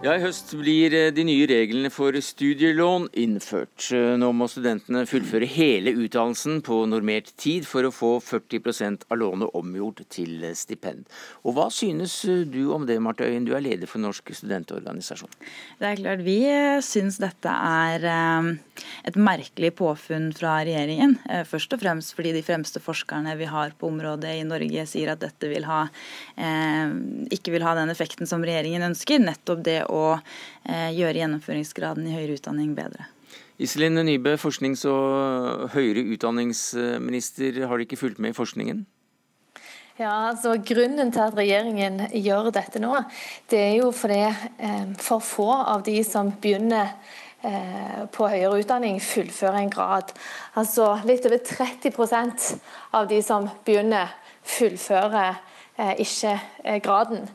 Ja, I høst blir eh, de nye reglene for studielån innført. Eh, nå må studentene fullføre hele utdannelsen på normert tid for å få 40% av lånet omgjort til stipend. Og Hva synes eh, du om det, Marte Øyen, du er leder for Norsk studentorganisasjon? Det er klart Vi synes dette er et merkelig påfunn fra regjeringen. Først og fremst fordi de fremste forskerne vi har på området i Norge sier at dette vil ha, ikke vil ha den effekten som regjeringen ønsker. nettopp det å eh, gjøre gjennomføringsgraden i høyere utdanning bedre. Iselin Nybø, forsknings- og høyere utdanningsminister. Har de ikke fulgt med i forskningen? Ja, altså Grunnen til at regjeringen gjør dette nå, det er jo fordi eh, for få av de som begynner eh, på høyere utdanning, fullfører en grad. Altså Litt over 30% av de som begynner, fullfører eh, ikke eh, graden.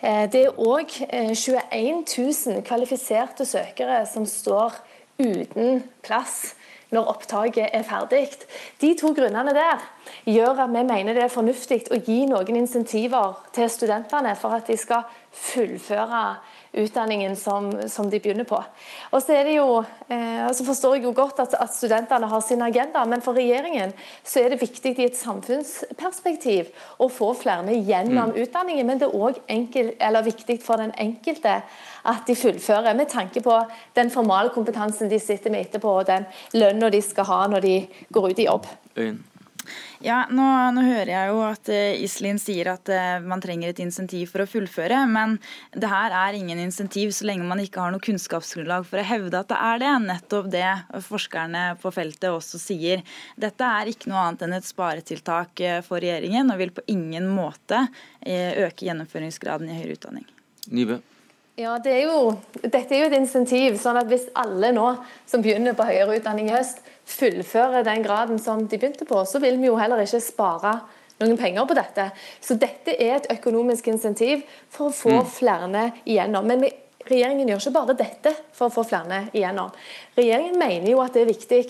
Eh, det er òg 21 000 kvalifiserte søkere som står uten plass når opptaket er ferdig. De to grunnene der gjør at vi mener det er fornuftig å gi noen insentiver til studentene for at de skal fullføre utdanningen som, som, de begynner på. Og så, det jo, eh, så forstår jeg jo godt at, at, studentene har sin agenda, men for regjeringen så er det viktig i et samfunnsperspektiv å få flere gjennom mm. utdanningen. Men det er òg viktig for den enkelte at de fullfører, med tanke på den formale kompetansen de sitter med etterpå, og den lønna de skal ha når de går ut i jobb. Øyen. Ja, nå, nå, hører jeg jo at uh, Iselin sier at uh, man trenger et insentiv for å fullføre, men det her er ingen insentiv så lenge man ikke har noe kunnskapsgrunnlag for å hevde at det er det. Nettopp det forskerne på feltet også sier. Dette er ikke noe annet enn et sparetiltak uh, for regjeringen, og vil på ingen måte øke gjennomføringsgraden i høyere utdanning. Nybø. Ja, det er jo, Dette er jo et insentiv. sånn at Hvis alle nå som begynner på høyere utdanning i høst, fullfører den graden som de begynte på, så vil vi jo heller ikke spare noen penger på dette. Så dette er et økonomisk insentiv for å få mm. flere igjennom. Men regjeringen gjør ikke bare dette for å få flere igjennom. Regjeringen mener jo at det er viktig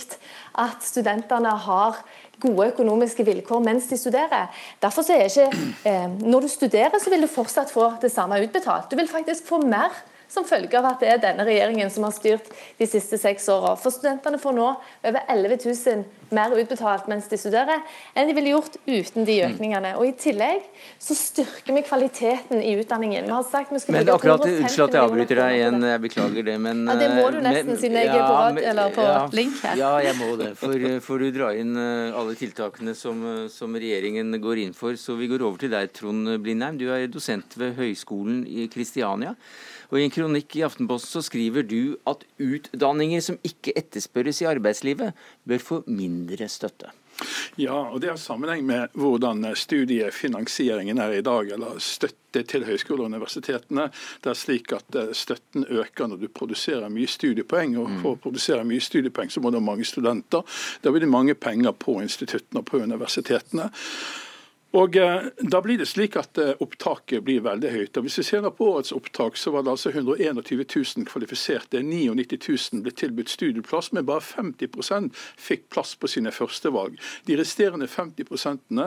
at studentene har gode økonomiske vilkår mens de studerer. Derfor så er ikke, eh, Når du studerer, så vil du fortsatt få det samme utbetalt. Du vil faktisk få mer som følge av at det er denne regjeringen som har styrt de siste seks årene. For studentene får nå over 11 000 mer utbetalt mens de studerer, enn de ville gjort uten de økningene. Og I tillegg så styrker vi kvaliteten i utdanningen. Vi har sagt vi skal men akkurat, Unnskyld at jeg avbryter deg igjen, jeg beklager det, men ja, Det må du eh, nesten, men, siden jeg er på, rad, eller på ja, link her. Ja, jeg må det. For, for du drar inn eh, alle tiltakene som, eh, som, regjeringen går inn for. Så vi går over til deg, Trond Blindheim. Du er dosent ved Høgskolen i Kristiania. Og I en kronikk i Aftenposten så skriver du at utdanninger som ikke etterspørres i arbeidslivet, bør få mindre støtte. Ja, og det har sammenheng med hvordan studiefinansieringen er i dag, eller støtte til høyskoler og universitetene. Det er slik at eh, støtten øker når du produserer mye studiepoeng, og for å produsere mye studiepoeng så må du ha mange studenter. Da blir det mange penger på instituttene og på universitetene. Og eh, Da blir det slik at eh, opptaket blir veldig høyt. Og Hvis vi ser på årets opptak, så var det altså 121 000 kvalifiserte. 99 000 ble tilbudt studieplass, men bare 50% fikk plass på sine førstevalg. De resterende 50%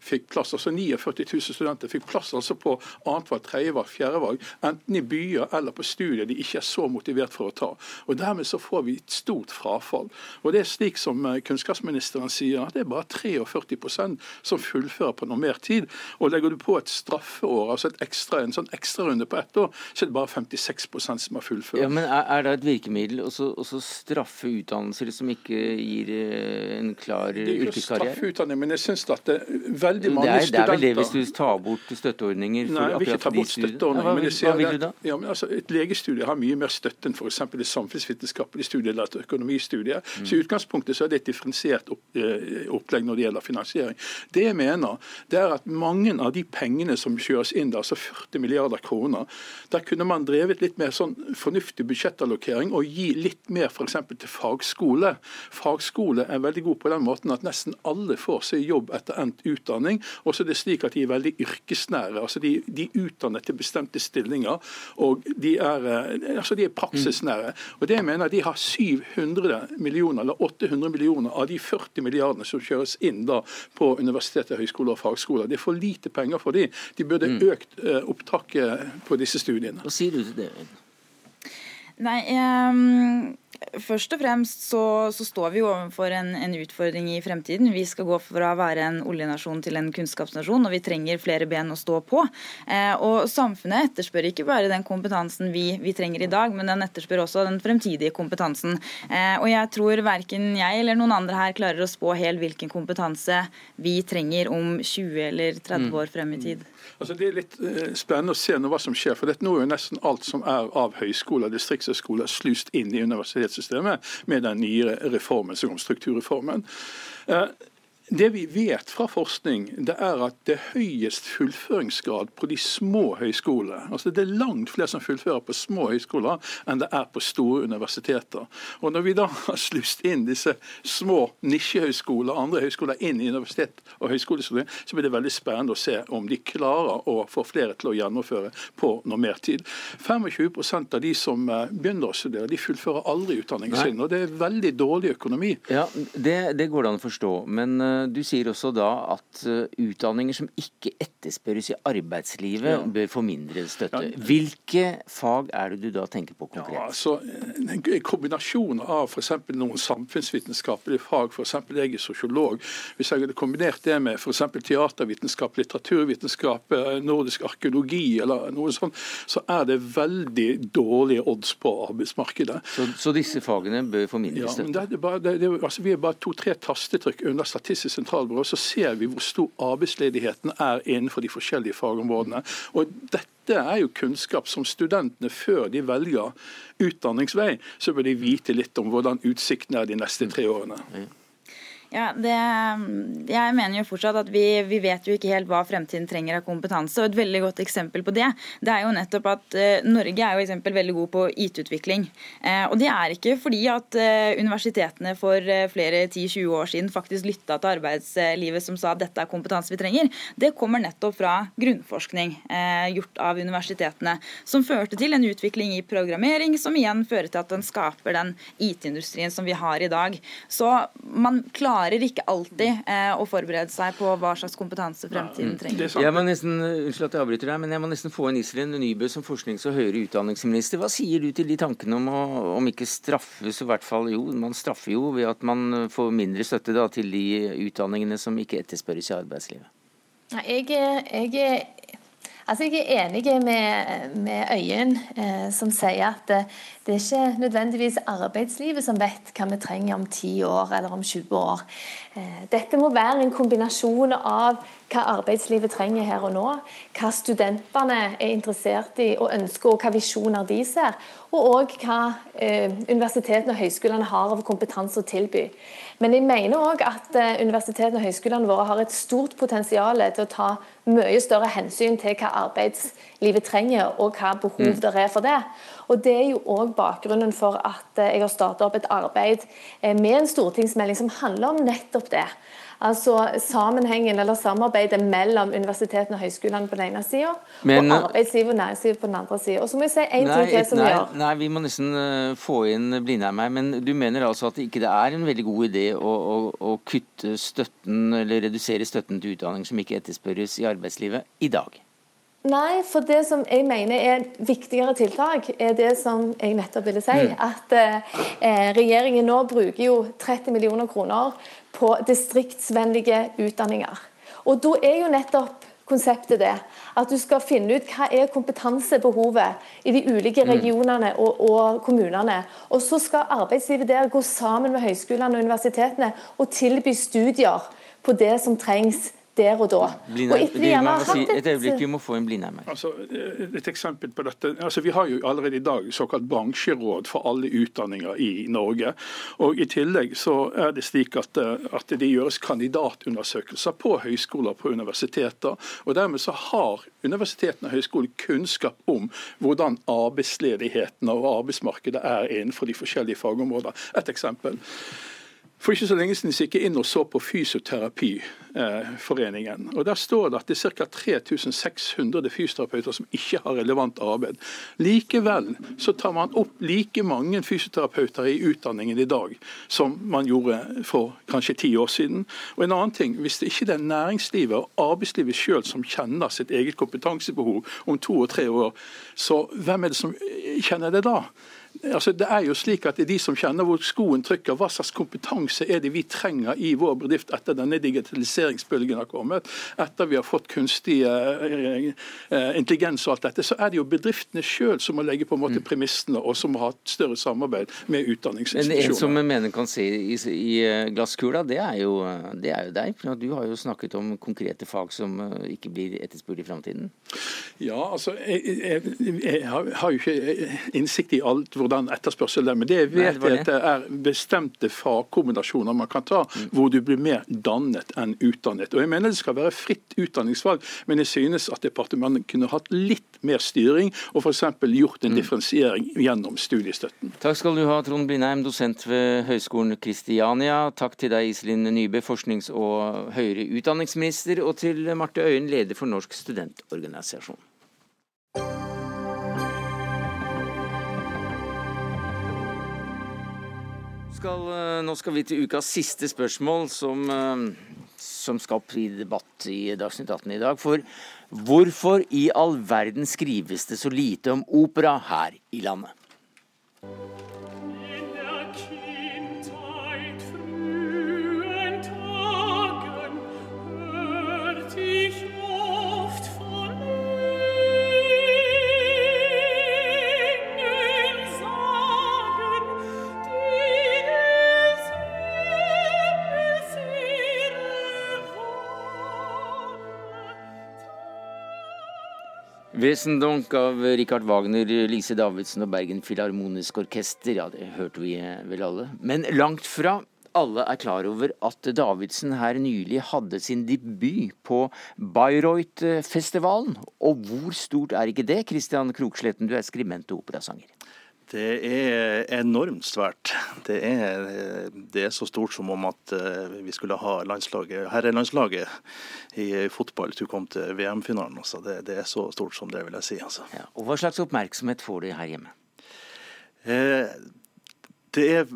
fikk plass, altså 49 000 studenter fikk plass altså på annethvert tredjevalg, fjerdevalg, enten i byer eller på studier de ikke er så motivert for å ta. Og Dermed så får vi et stort frafall. Og det er slik som eh, kunnskapsministeren sier, at det er bare 43% som fullfører på mer tid. Og legger du på et straffeår, altså ekstra, en sånn ekstrarunde på ett år, så er det bare 56% som har fullført. Ja, men Er, er det et virkemiddel å straffe utdannelser som ikke gir eh, en klar yrkeskarriere? Det er ikke men jeg syns at det er veldig mange det er, studenter Det er vel det hvis du tar bort støtteordninger? Nei, jeg vil ikke ta bort støtteordninger. Ja, hva, hva vil du da? Ja, men altså, et legestudie har mye mer støtte enn f.eks. et samfunnsvitenskapelig studie eller et økonomistudie. Mm. Så I utgangspunktet så er det et differensiert eh, opplegg når det gjelder finansiering. Det jeg mener, det er at mange av de pengene som kjøres inn, altså 40 milliarder kroner, der kunne man drevet litt mer sånn fornuftig budsjettallokering og gi litt mer f.eks. til fagskole. Fagskole er veldig god på den måten at nesten alle får seg jobb etter endt utdanning. Og så er det slik at de er veldig yrkesnære. altså De, de utdanner til bestemte stillinger, og de er, eh, altså de er praksisnære. Og det jeg mener De har 700 millioner eller 800 millioner av de 40 milliardene som kjøres inn da på universiteter, høyskoler og fagskoler. Det er for lite penger for dem. De burde mm. økt eh, opptaket på disse studiene. Hva sier du til det? Nei, um, Først og fremst så, så står vi overfor en, en, utfordring i fremtiden. Vi skal gå fra å være en oljenasjon til en kunnskapsnasjon, og vi trenger flere ben å stå på. Eh, og Samfunnet etterspør ikke bare den kompetansen vi, vi, trenger i dag, men den etterspør også den fremtidige kompetansen. Eh, og jeg tror verken jeg eller noen andre her klarer å spå helt hvilken kompetanse vi trenger om 20 eller 30 mm. år frem i tid. Altså, det er litt uh, spennende å se nå hva som skjer. for dette Nå er jo nesten alt som er av høyskoler og distriktshøyskoler slust inn i universitetssystemet med den nye reformen som kom, strukturreformen. Det vi vet fra forskning, det er at det er høyest fullføringsgrad på de små høyskolene. Altså Det er langt flere som fullfører på små høyskoler enn det er på store universiteter. Og Når vi da har slust inn disse små nisjehøyskoler og andre høyskoler inn i universitet og høyskolestudiet, så blir det veldig spennende å se om de klarer å få flere til å gjennomføre på noe mer tid. 25 av de som eh, begynner å studere, de fullfører aldri utdanningen sin. Og det er veldig dårlig økonomi. Ja, Det, det går det an å forstå. men eh, du sier også da at eh, utdanninger som ikke etterspørres i arbeidslivet, ja. bør få mindre støtte. Ja. Hvilke fag er det du da tenker på konkret? Ja, altså, en kombinasjon av f.eks. noen samfunnsvitenskapelige fag, f.eks. jeg er sosiolog. Hvis jeg hadde kombinert det med f.eks. teatervitenskap, litteraturvitenskap, eh, nordisk arkeologi eller noe sånt, så er det veldig dårlige odds på arbeidsmarkedet. Så, så disse fagene bør få mindre støtte? Ja, men det er bare, det, det, altså, Vi er bare to-tre tastetrykk under Statistisk sentralbyrå, så ser vi hvor stor arbeidsledigheten er innenfor de forskjellige fagområdene. Og dette er jo kunnskap som studentene, før de velger utdanningsvei, så bør de vite litt om hvordan utsiktene er de neste tre årene. Ja, det, jeg mener jo fortsatt at vi, vi, vet jo ikke helt hva fremtiden trenger av kompetanse. og Et veldig godt eksempel på det det er jo nettopp at eh, Norge er jo eksempel veldig god på IT-utvikling. Eh, og Det er ikke fordi at eh, universitetene for flere 10-20 år siden faktisk lytta til arbeidslivet som sa at dette er kompetanse vi trenger. Det kommer nettopp fra grunnforskning gjort av universitetene, som førte til en utvikling i programmering, som igjen fører til at den skaper den IT-industrien som vi har i dag. Så man klarer klarer ikke alltid eh, å forberede seg på hva slags kompetanse fremtiden trenger. Jeg må nesten, unnskyld at jeg avbryter deg, men jeg må nesten få inn Iselin Nybø som forsknings- og høyere utdanningsminister. Hva sier du til de tankene om å om ikke straffes, i hvert fall jo, man straffer jo ved at man får mindre støtte da, til de utdanningene som ikke etterspørres i arbeidslivet? Jeg, jeg Altså jeg er enig med, med Øyen, eh, som sier at det, det, er ikke nødvendigvis arbeidslivet som vet hva vi trenger om 10 år eller om 20 år. Eh, dette må være en kombinasjon av hva arbeidslivet trenger her og nå, hva studentene er interessert i og ønsker, og hva visjoner de ser, og òg hva eh, universitetene og høyskolene har av kompetanse å tilby. Men jeg mener òg at eh, universitetene og høyskolene våre har et stort potensial til å ta mye større hensyn til hva arbeidslivet trenger, og hva behov mm. det er for det. Og Det er jo òg bakgrunnen for at eh, jeg har starta opp et arbeid med en stortingsmelding som handler om nettopp det. Altså sammenhengen eller samarbeidet mellom universitetene og høyskolene på den ene sida, og arbeidslivet arbeidsliv og næringsliv på den andre sida. Og så må jeg si en ting til som nei, gjør. nei, vi må nesten eh, få inn Blindheim her. Men du mener altså at ikke det er en veldig god idé å, å, å kutte støtten, eller redusere støtten til utdanning som ikke etterspørres i arbeidslivet i dag? Nei, for det som jeg mener er viktigere tiltak, er det som jeg nettopp ville si. Mm. At eh, regjeringen nå bruker jo 30 millioner kroner på distriktsvennlige utdanninger. Og da er jo nettopp konseptet det. At du skal finne ut hva er kompetansebehovet i de ulike Mm. regionene og, og kommunene. Og så skal arbeidslivet der gå sammen med høyskolene og universitetene og tilby studier på det som trengs der og da. Blindheim, si, et øyeblikk, vi må få en Blindheim her. Altså, et eksempel på dette. Altså, vi har jo allerede i dag såkalt bransjeråd for alle utdanninger i Norge. Og I tillegg så er det slik at, eh, at det gjøres kandidatundersøkelser på høyskoler på universiteter. og Dermed så har universitetene og høyskoler kunnskap om hvordan arbeidsledigheten og arbeidsmarkedet er innenfor de forskjellige fagområder. Et eksempel. For ikke så lenge siden gikk jeg inn og så på Fysioterapiforeningen. og Der står det at det er ca. 3600 fysioterapeuter som ikke har relevant arbeid. Likevel så tar man opp like mange fysioterapeuter i utdanningen i dag som man gjorde for kanskje ti år siden. Og en annen ting, Hvis det ikke er næringslivet og arbeidslivet sjøl som kjenner sitt eget kompetansebehov om to og tre år, så hvem er det som kjenner det da? Altså, det er jo slik at det de som kjenner hvor skoen trykker. Hva slags kompetanse er det vi trenger i vår bedrift etter denne digitaliseringsbølgen har kommet? Etter vi har fått kunstig eh, eh, intelligens og alt dette, så er det jo bedriftene sjøl som må legge på en måte premissene, og som må ha et større samarbeid med Men en som jeg mener kan se i, i eh, glasskula, det er, jo, det er jo deg. For du har jo snakket om konkrete fag som eh, ikke blir etterspurt i framtiden. Ja, altså, jeg, jeg, jeg har har jo ikke innsikt i alt hvordan etterspørsel er, men det jeg Nei, vet det er det. det er bestemte fagkombinasjoner man kan ta, hvor du blir mer dannet enn utdannet. Og jeg mener Det skal være fritt utdanningsvalg, men jeg synes at departementet kunne hatt litt mer styring, og f.eks. gjort en differensiering gjennom studiestøtten. Takk skal du ha, Trond Blindheim, dosent ved Høgskolen Kristiania. Takk til deg, Iselin Nybø, forsknings- og høyere utdanningsminister, og til Marte Øyen, leder for Norsk studentorganisasjon. Skal, eh, nå skal vi til ukas siste spørsmål, som, eh, som skal opp i debatt i Dagsnytt 18 i dag. For hvorfor i all verden skrives det så lite om opera her i landet? Wesendonck av Richard Wagner, Lise Davidsen og Bergen Filharmonisk Orkester. Ja, det hørte vi vel alle. Men langt fra alle er klar over at Davidsen her nylig hadde sin debut på Bayreuth-festivalen. Og hvor stort er ikke det? Christian Kroksletten, du er skribent og operasanger. Det er enormt svært. Det er, det er så stort som om at eh, vi skulle ha landslaget, herrelandslaget i fotball til å komme til VM-finalen. Altså. Det, det er så stort som det, vil jeg si. Altså. Og hva slags oppmerksomhet får du her hjemme? Eh, det er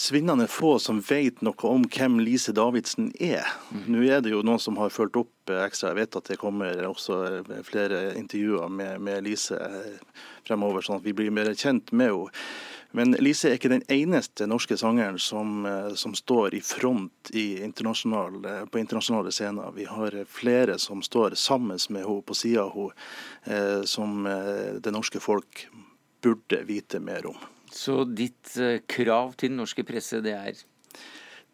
svinnende få som vet noe om hvem Lise Davidsen er. Nå er det jo noen som har fulgt opp eh, ekstra. Jeg vet at det kommer også eh, flere intervjuer med, med Lise eh, fremover, sånn at vi blir mer kjent med henne. Men Lise er ikke den eneste norske sangeren som, eh, som står i front i internasjonal, eh, på internasjonale scener. Vi har eh, flere som står sammen med henne, på sida av henne, eh, som eh, det norske folk burde vite mer om. Så ditt eh, krav til den norske presse, det er?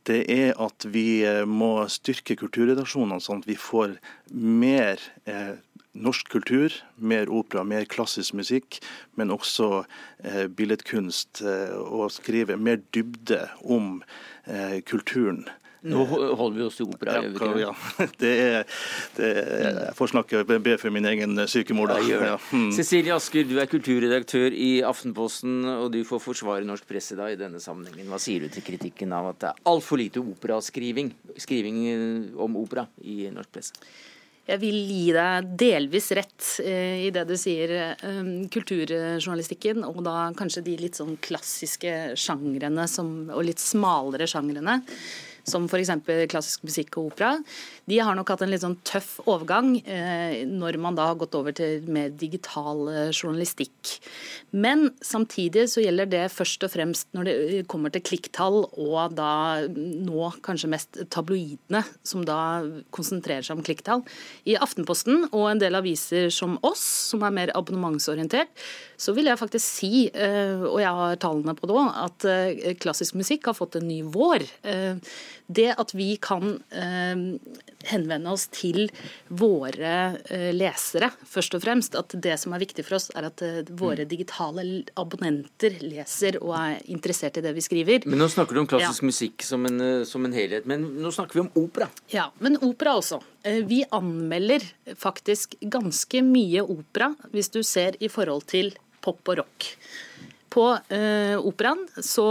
Det er at vi eh, må styrke kulturredaksjonene, sånn at vi får mer eh, norsk kultur, mer opera, mer klassisk musikk, men også eh, billedkunst, eh, og skrive mer dybde om eh, kulturen Nå holder vi oss til opera. Ja, ja. Det er, det er, jeg får snakke be for min egen sykemor, da. Ja, mm. Cecilie Asker, du er kulturredaktør i Aftenposten, og du får forsvare norsk presse da i denne sammenhengen. Hva sier du til kritikken av at det er altfor lite operaskriving skriving om opera i norsk presse? Jeg vil gi deg delvis rett eh, i det du sier. Eh, kulturjournalistikken, og da kanskje de litt sånn klassiske sjangrene som, og litt smalere sjangrene som f.eks. klassisk musikk og opera, de har nok hatt en litt sånn tøff overgang eh, når man da har gått over til mer digital eh, journalistikk. Men samtidig så gjelder det først og fremst når det eh, kommer til klikktall, og da nå kanskje mest tabloidene, som da konsentrerer seg om klikktall. I Aftenposten og en del aviser som oss, som er mer abonnementsorientert, så vil jeg faktisk si, eh, og jeg har tallene på det òg, at eh, klassisk musikk har fått en ny vår. Eh, det at vi kan henvende oss til våre lesere, først og fremst. At det som er viktig for oss, er at våre mm. digitale abonnenter leser og er interessert i det vi skriver. Men Nå snakker du om klassisk ja. musikk som en, som en, helhet, men nå snakker vi om opera. Ja, men opera også. Vi anmelder faktisk ganske mye opera, hvis du ser i forhold til pop og rock. På eh, operaen så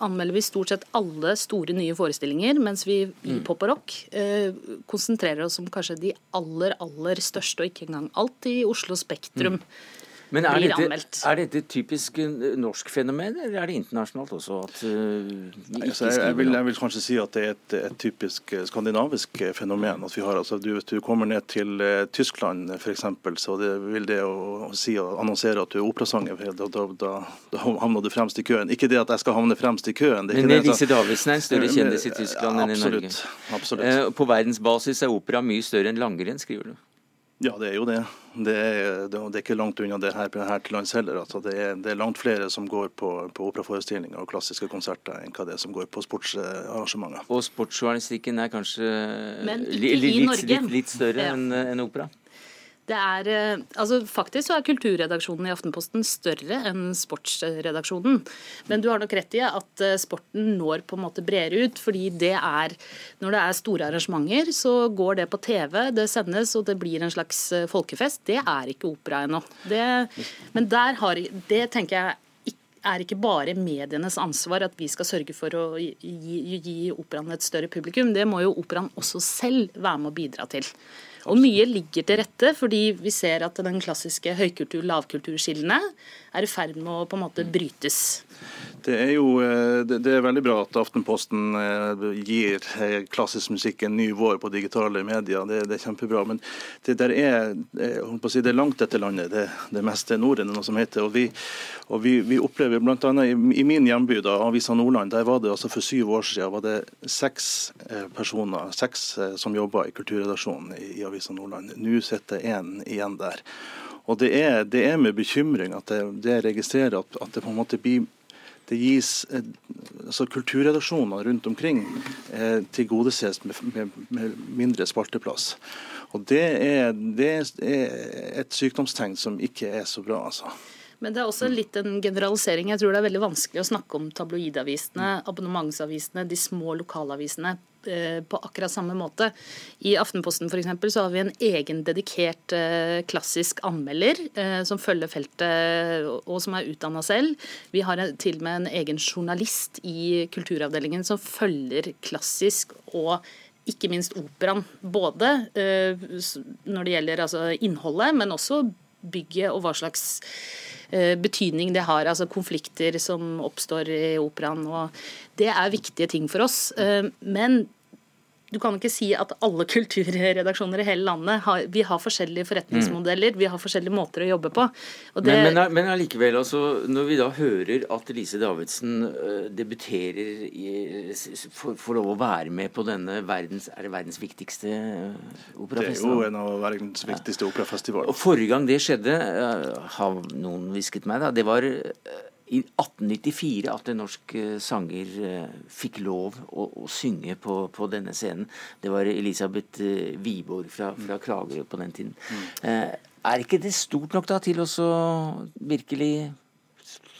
anmelder vi stort sett alle store nye forestillinger, mens vi i mm. pop og rock eh, konsentrerer oss om kanskje de aller, aller største, og ikke engang alt i Oslo Spektrum. Mm. Men er blir dette. Er dette et typisk eh, norsk fenomen, eller er det internasjonalt også? At, uh, altså, jeg, jeg, vil, jeg, vil, kanskje si at det er et, et typisk eh, skandinavisk fenomen. at vi har, altså, du, Hvis du kommer ned til uh, Tyskland f.eks., så det, vil det å, å si å annonsere at du er operasanger, da, da, da, da, havner du fremst i køen. Ikke det at jeg skal havne fremst i køen. Men Elise Davidsen er en større kjendis i Tyskland enn i Norge. Absolutt. Uh, på verdensbasis er opera mye større enn langrenn, skriver du. Ja, det er jo det. Det er, det er ikke langt unna det her, her til lands heller. Altså, det, er, det, er, langt flere som går på, på operaforestillinger og klassiske konserter enn hva det er som går på sportsarrangementer. Og sportsjournalistikken er kanskje li, li, litt, litt, litt, større enn en opera? Det er, eh, altså Faktisk så er kulturredaksjonen i Aftenposten større enn sportsredaksjonen. Men du har nok rett i at eh, sporten når på en måte bredere ut. fordi det er, Når det er store arrangementer, så går det på TV, det sendes og det blir en slags eh, folkefest. Det er ikke opera ennå. Men der har, det tenker jeg er ikke bare medienes ansvar at vi skal sørge for å gi, gi, gi operaen et større publikum. Det må jo operaen også selv være med å bidra til. Og mye ligger til rette, fordi vi ser at den klassiske høykultur-lavkulturskillene er i ferd med å på en måte brytes. Det er jo eh, det er veldig bra at Aftenposten eh, gir eh, klassisk musikk en ny vår på digitale medier. Det, det er kjempebra. Men det, der er, si, det er langt etter landet. Det, det meste er Norden, noe som heter. Og vi, og vi, vi opplever bl.a. I, i min hjemby, da, Avisa Nordland, der var det altså for syv år siden var det seks personer seks som jobba i kulturredaksjonen i, i Avisa Nordland. Nå sitter én igjen der. Og det er, det er, med bekymring at jeg, registrerer at, at, det på en måte blir det gis eh, altså Kulturredaksjoner rundt omkring eh, tilgodeses med, med, med, mindre spalteplass. Og det er, det er et sykdomstegn som ikke er så bra. altså. Men det er også litt en generalisering. Jeg tror det er veldig vanskelig å snakke om tabloidavisene, abonnementsavisene, de små lokalavisene eh, på akkurat samme måte. I Aftenposten for eksempel, så har vi en egen dedikert eh, klassisk anmelder eh, som følger feltet og som er utdanna selv. Vi har til og med en egen journalist i kulturavdelingen som følger klassisk og ikke minst operaen. Både når det gjelder altså, innholdet, men også bygget og hva slags betydning det har. Altså konflikter som oppstår i operaen. og Det er viktige ting for oss. Eh, men du kan ikke si at alle kulturredaksjoner i hele landet har, vi har forskjellige forretningsmodeller. Mm. Vi har forskjellige måter å jobbe på. Det, men, men, men allikevel, altså, når vi da hører at Lise Davidsen uh, debuterer i, får, får lov å være med på denne verdens, er det verdens viktigste operafestivalen? operafestival? Det er jo en av verdens viktigste operafestivaler. Og Forrige gang det skjedde, uh, har noen hvisket meg, da, det var i 1894 at en norsk eh, sanger eh, fikk lov å, å synge på, på, denne scenen. Det var Elisabeth eh, Wiborg fra, fra Kragerø på den tiden. Mm. er ikke det stort nok da til å virkelig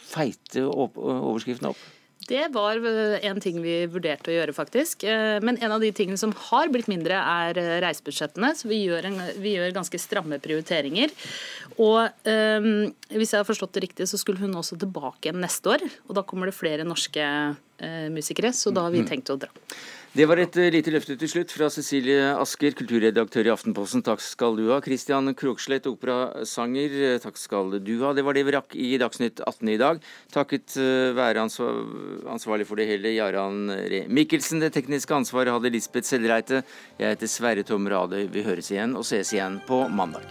feite overskriften opp? Det var en ting vi vurderte å gjøre, faktisk. Eh, men en av de tingene som har blitt mindre, er eh, reisebudsjettene. Så vi gjør, en, vi gjør ganske stramme prioriteringer. Og um, hvis jeg har forstått det riktig, så skulle hun også tilbake igjen neste år. Og da kommer det flere norske uh, musikere, så da har vi mm. tenkt å dra. Det var et eh, lite løfte til slutt fra Cecilie Asker, kulturredaktør i Aftenposten. Takk skal du ha. Christian Krokslett, operasanger. Eh, takk skal du ha. Det var det vi rakk i Dagsnytt 18 i dag. Takket eh, være ansvarlig for det hele, Jaran Mikkelsen. Det tekniske ansvaret hadde Lisbeth Sellreite. Jeg heter Sverre Tom Radøy. Vi høres igjen og ses igjen på mandag.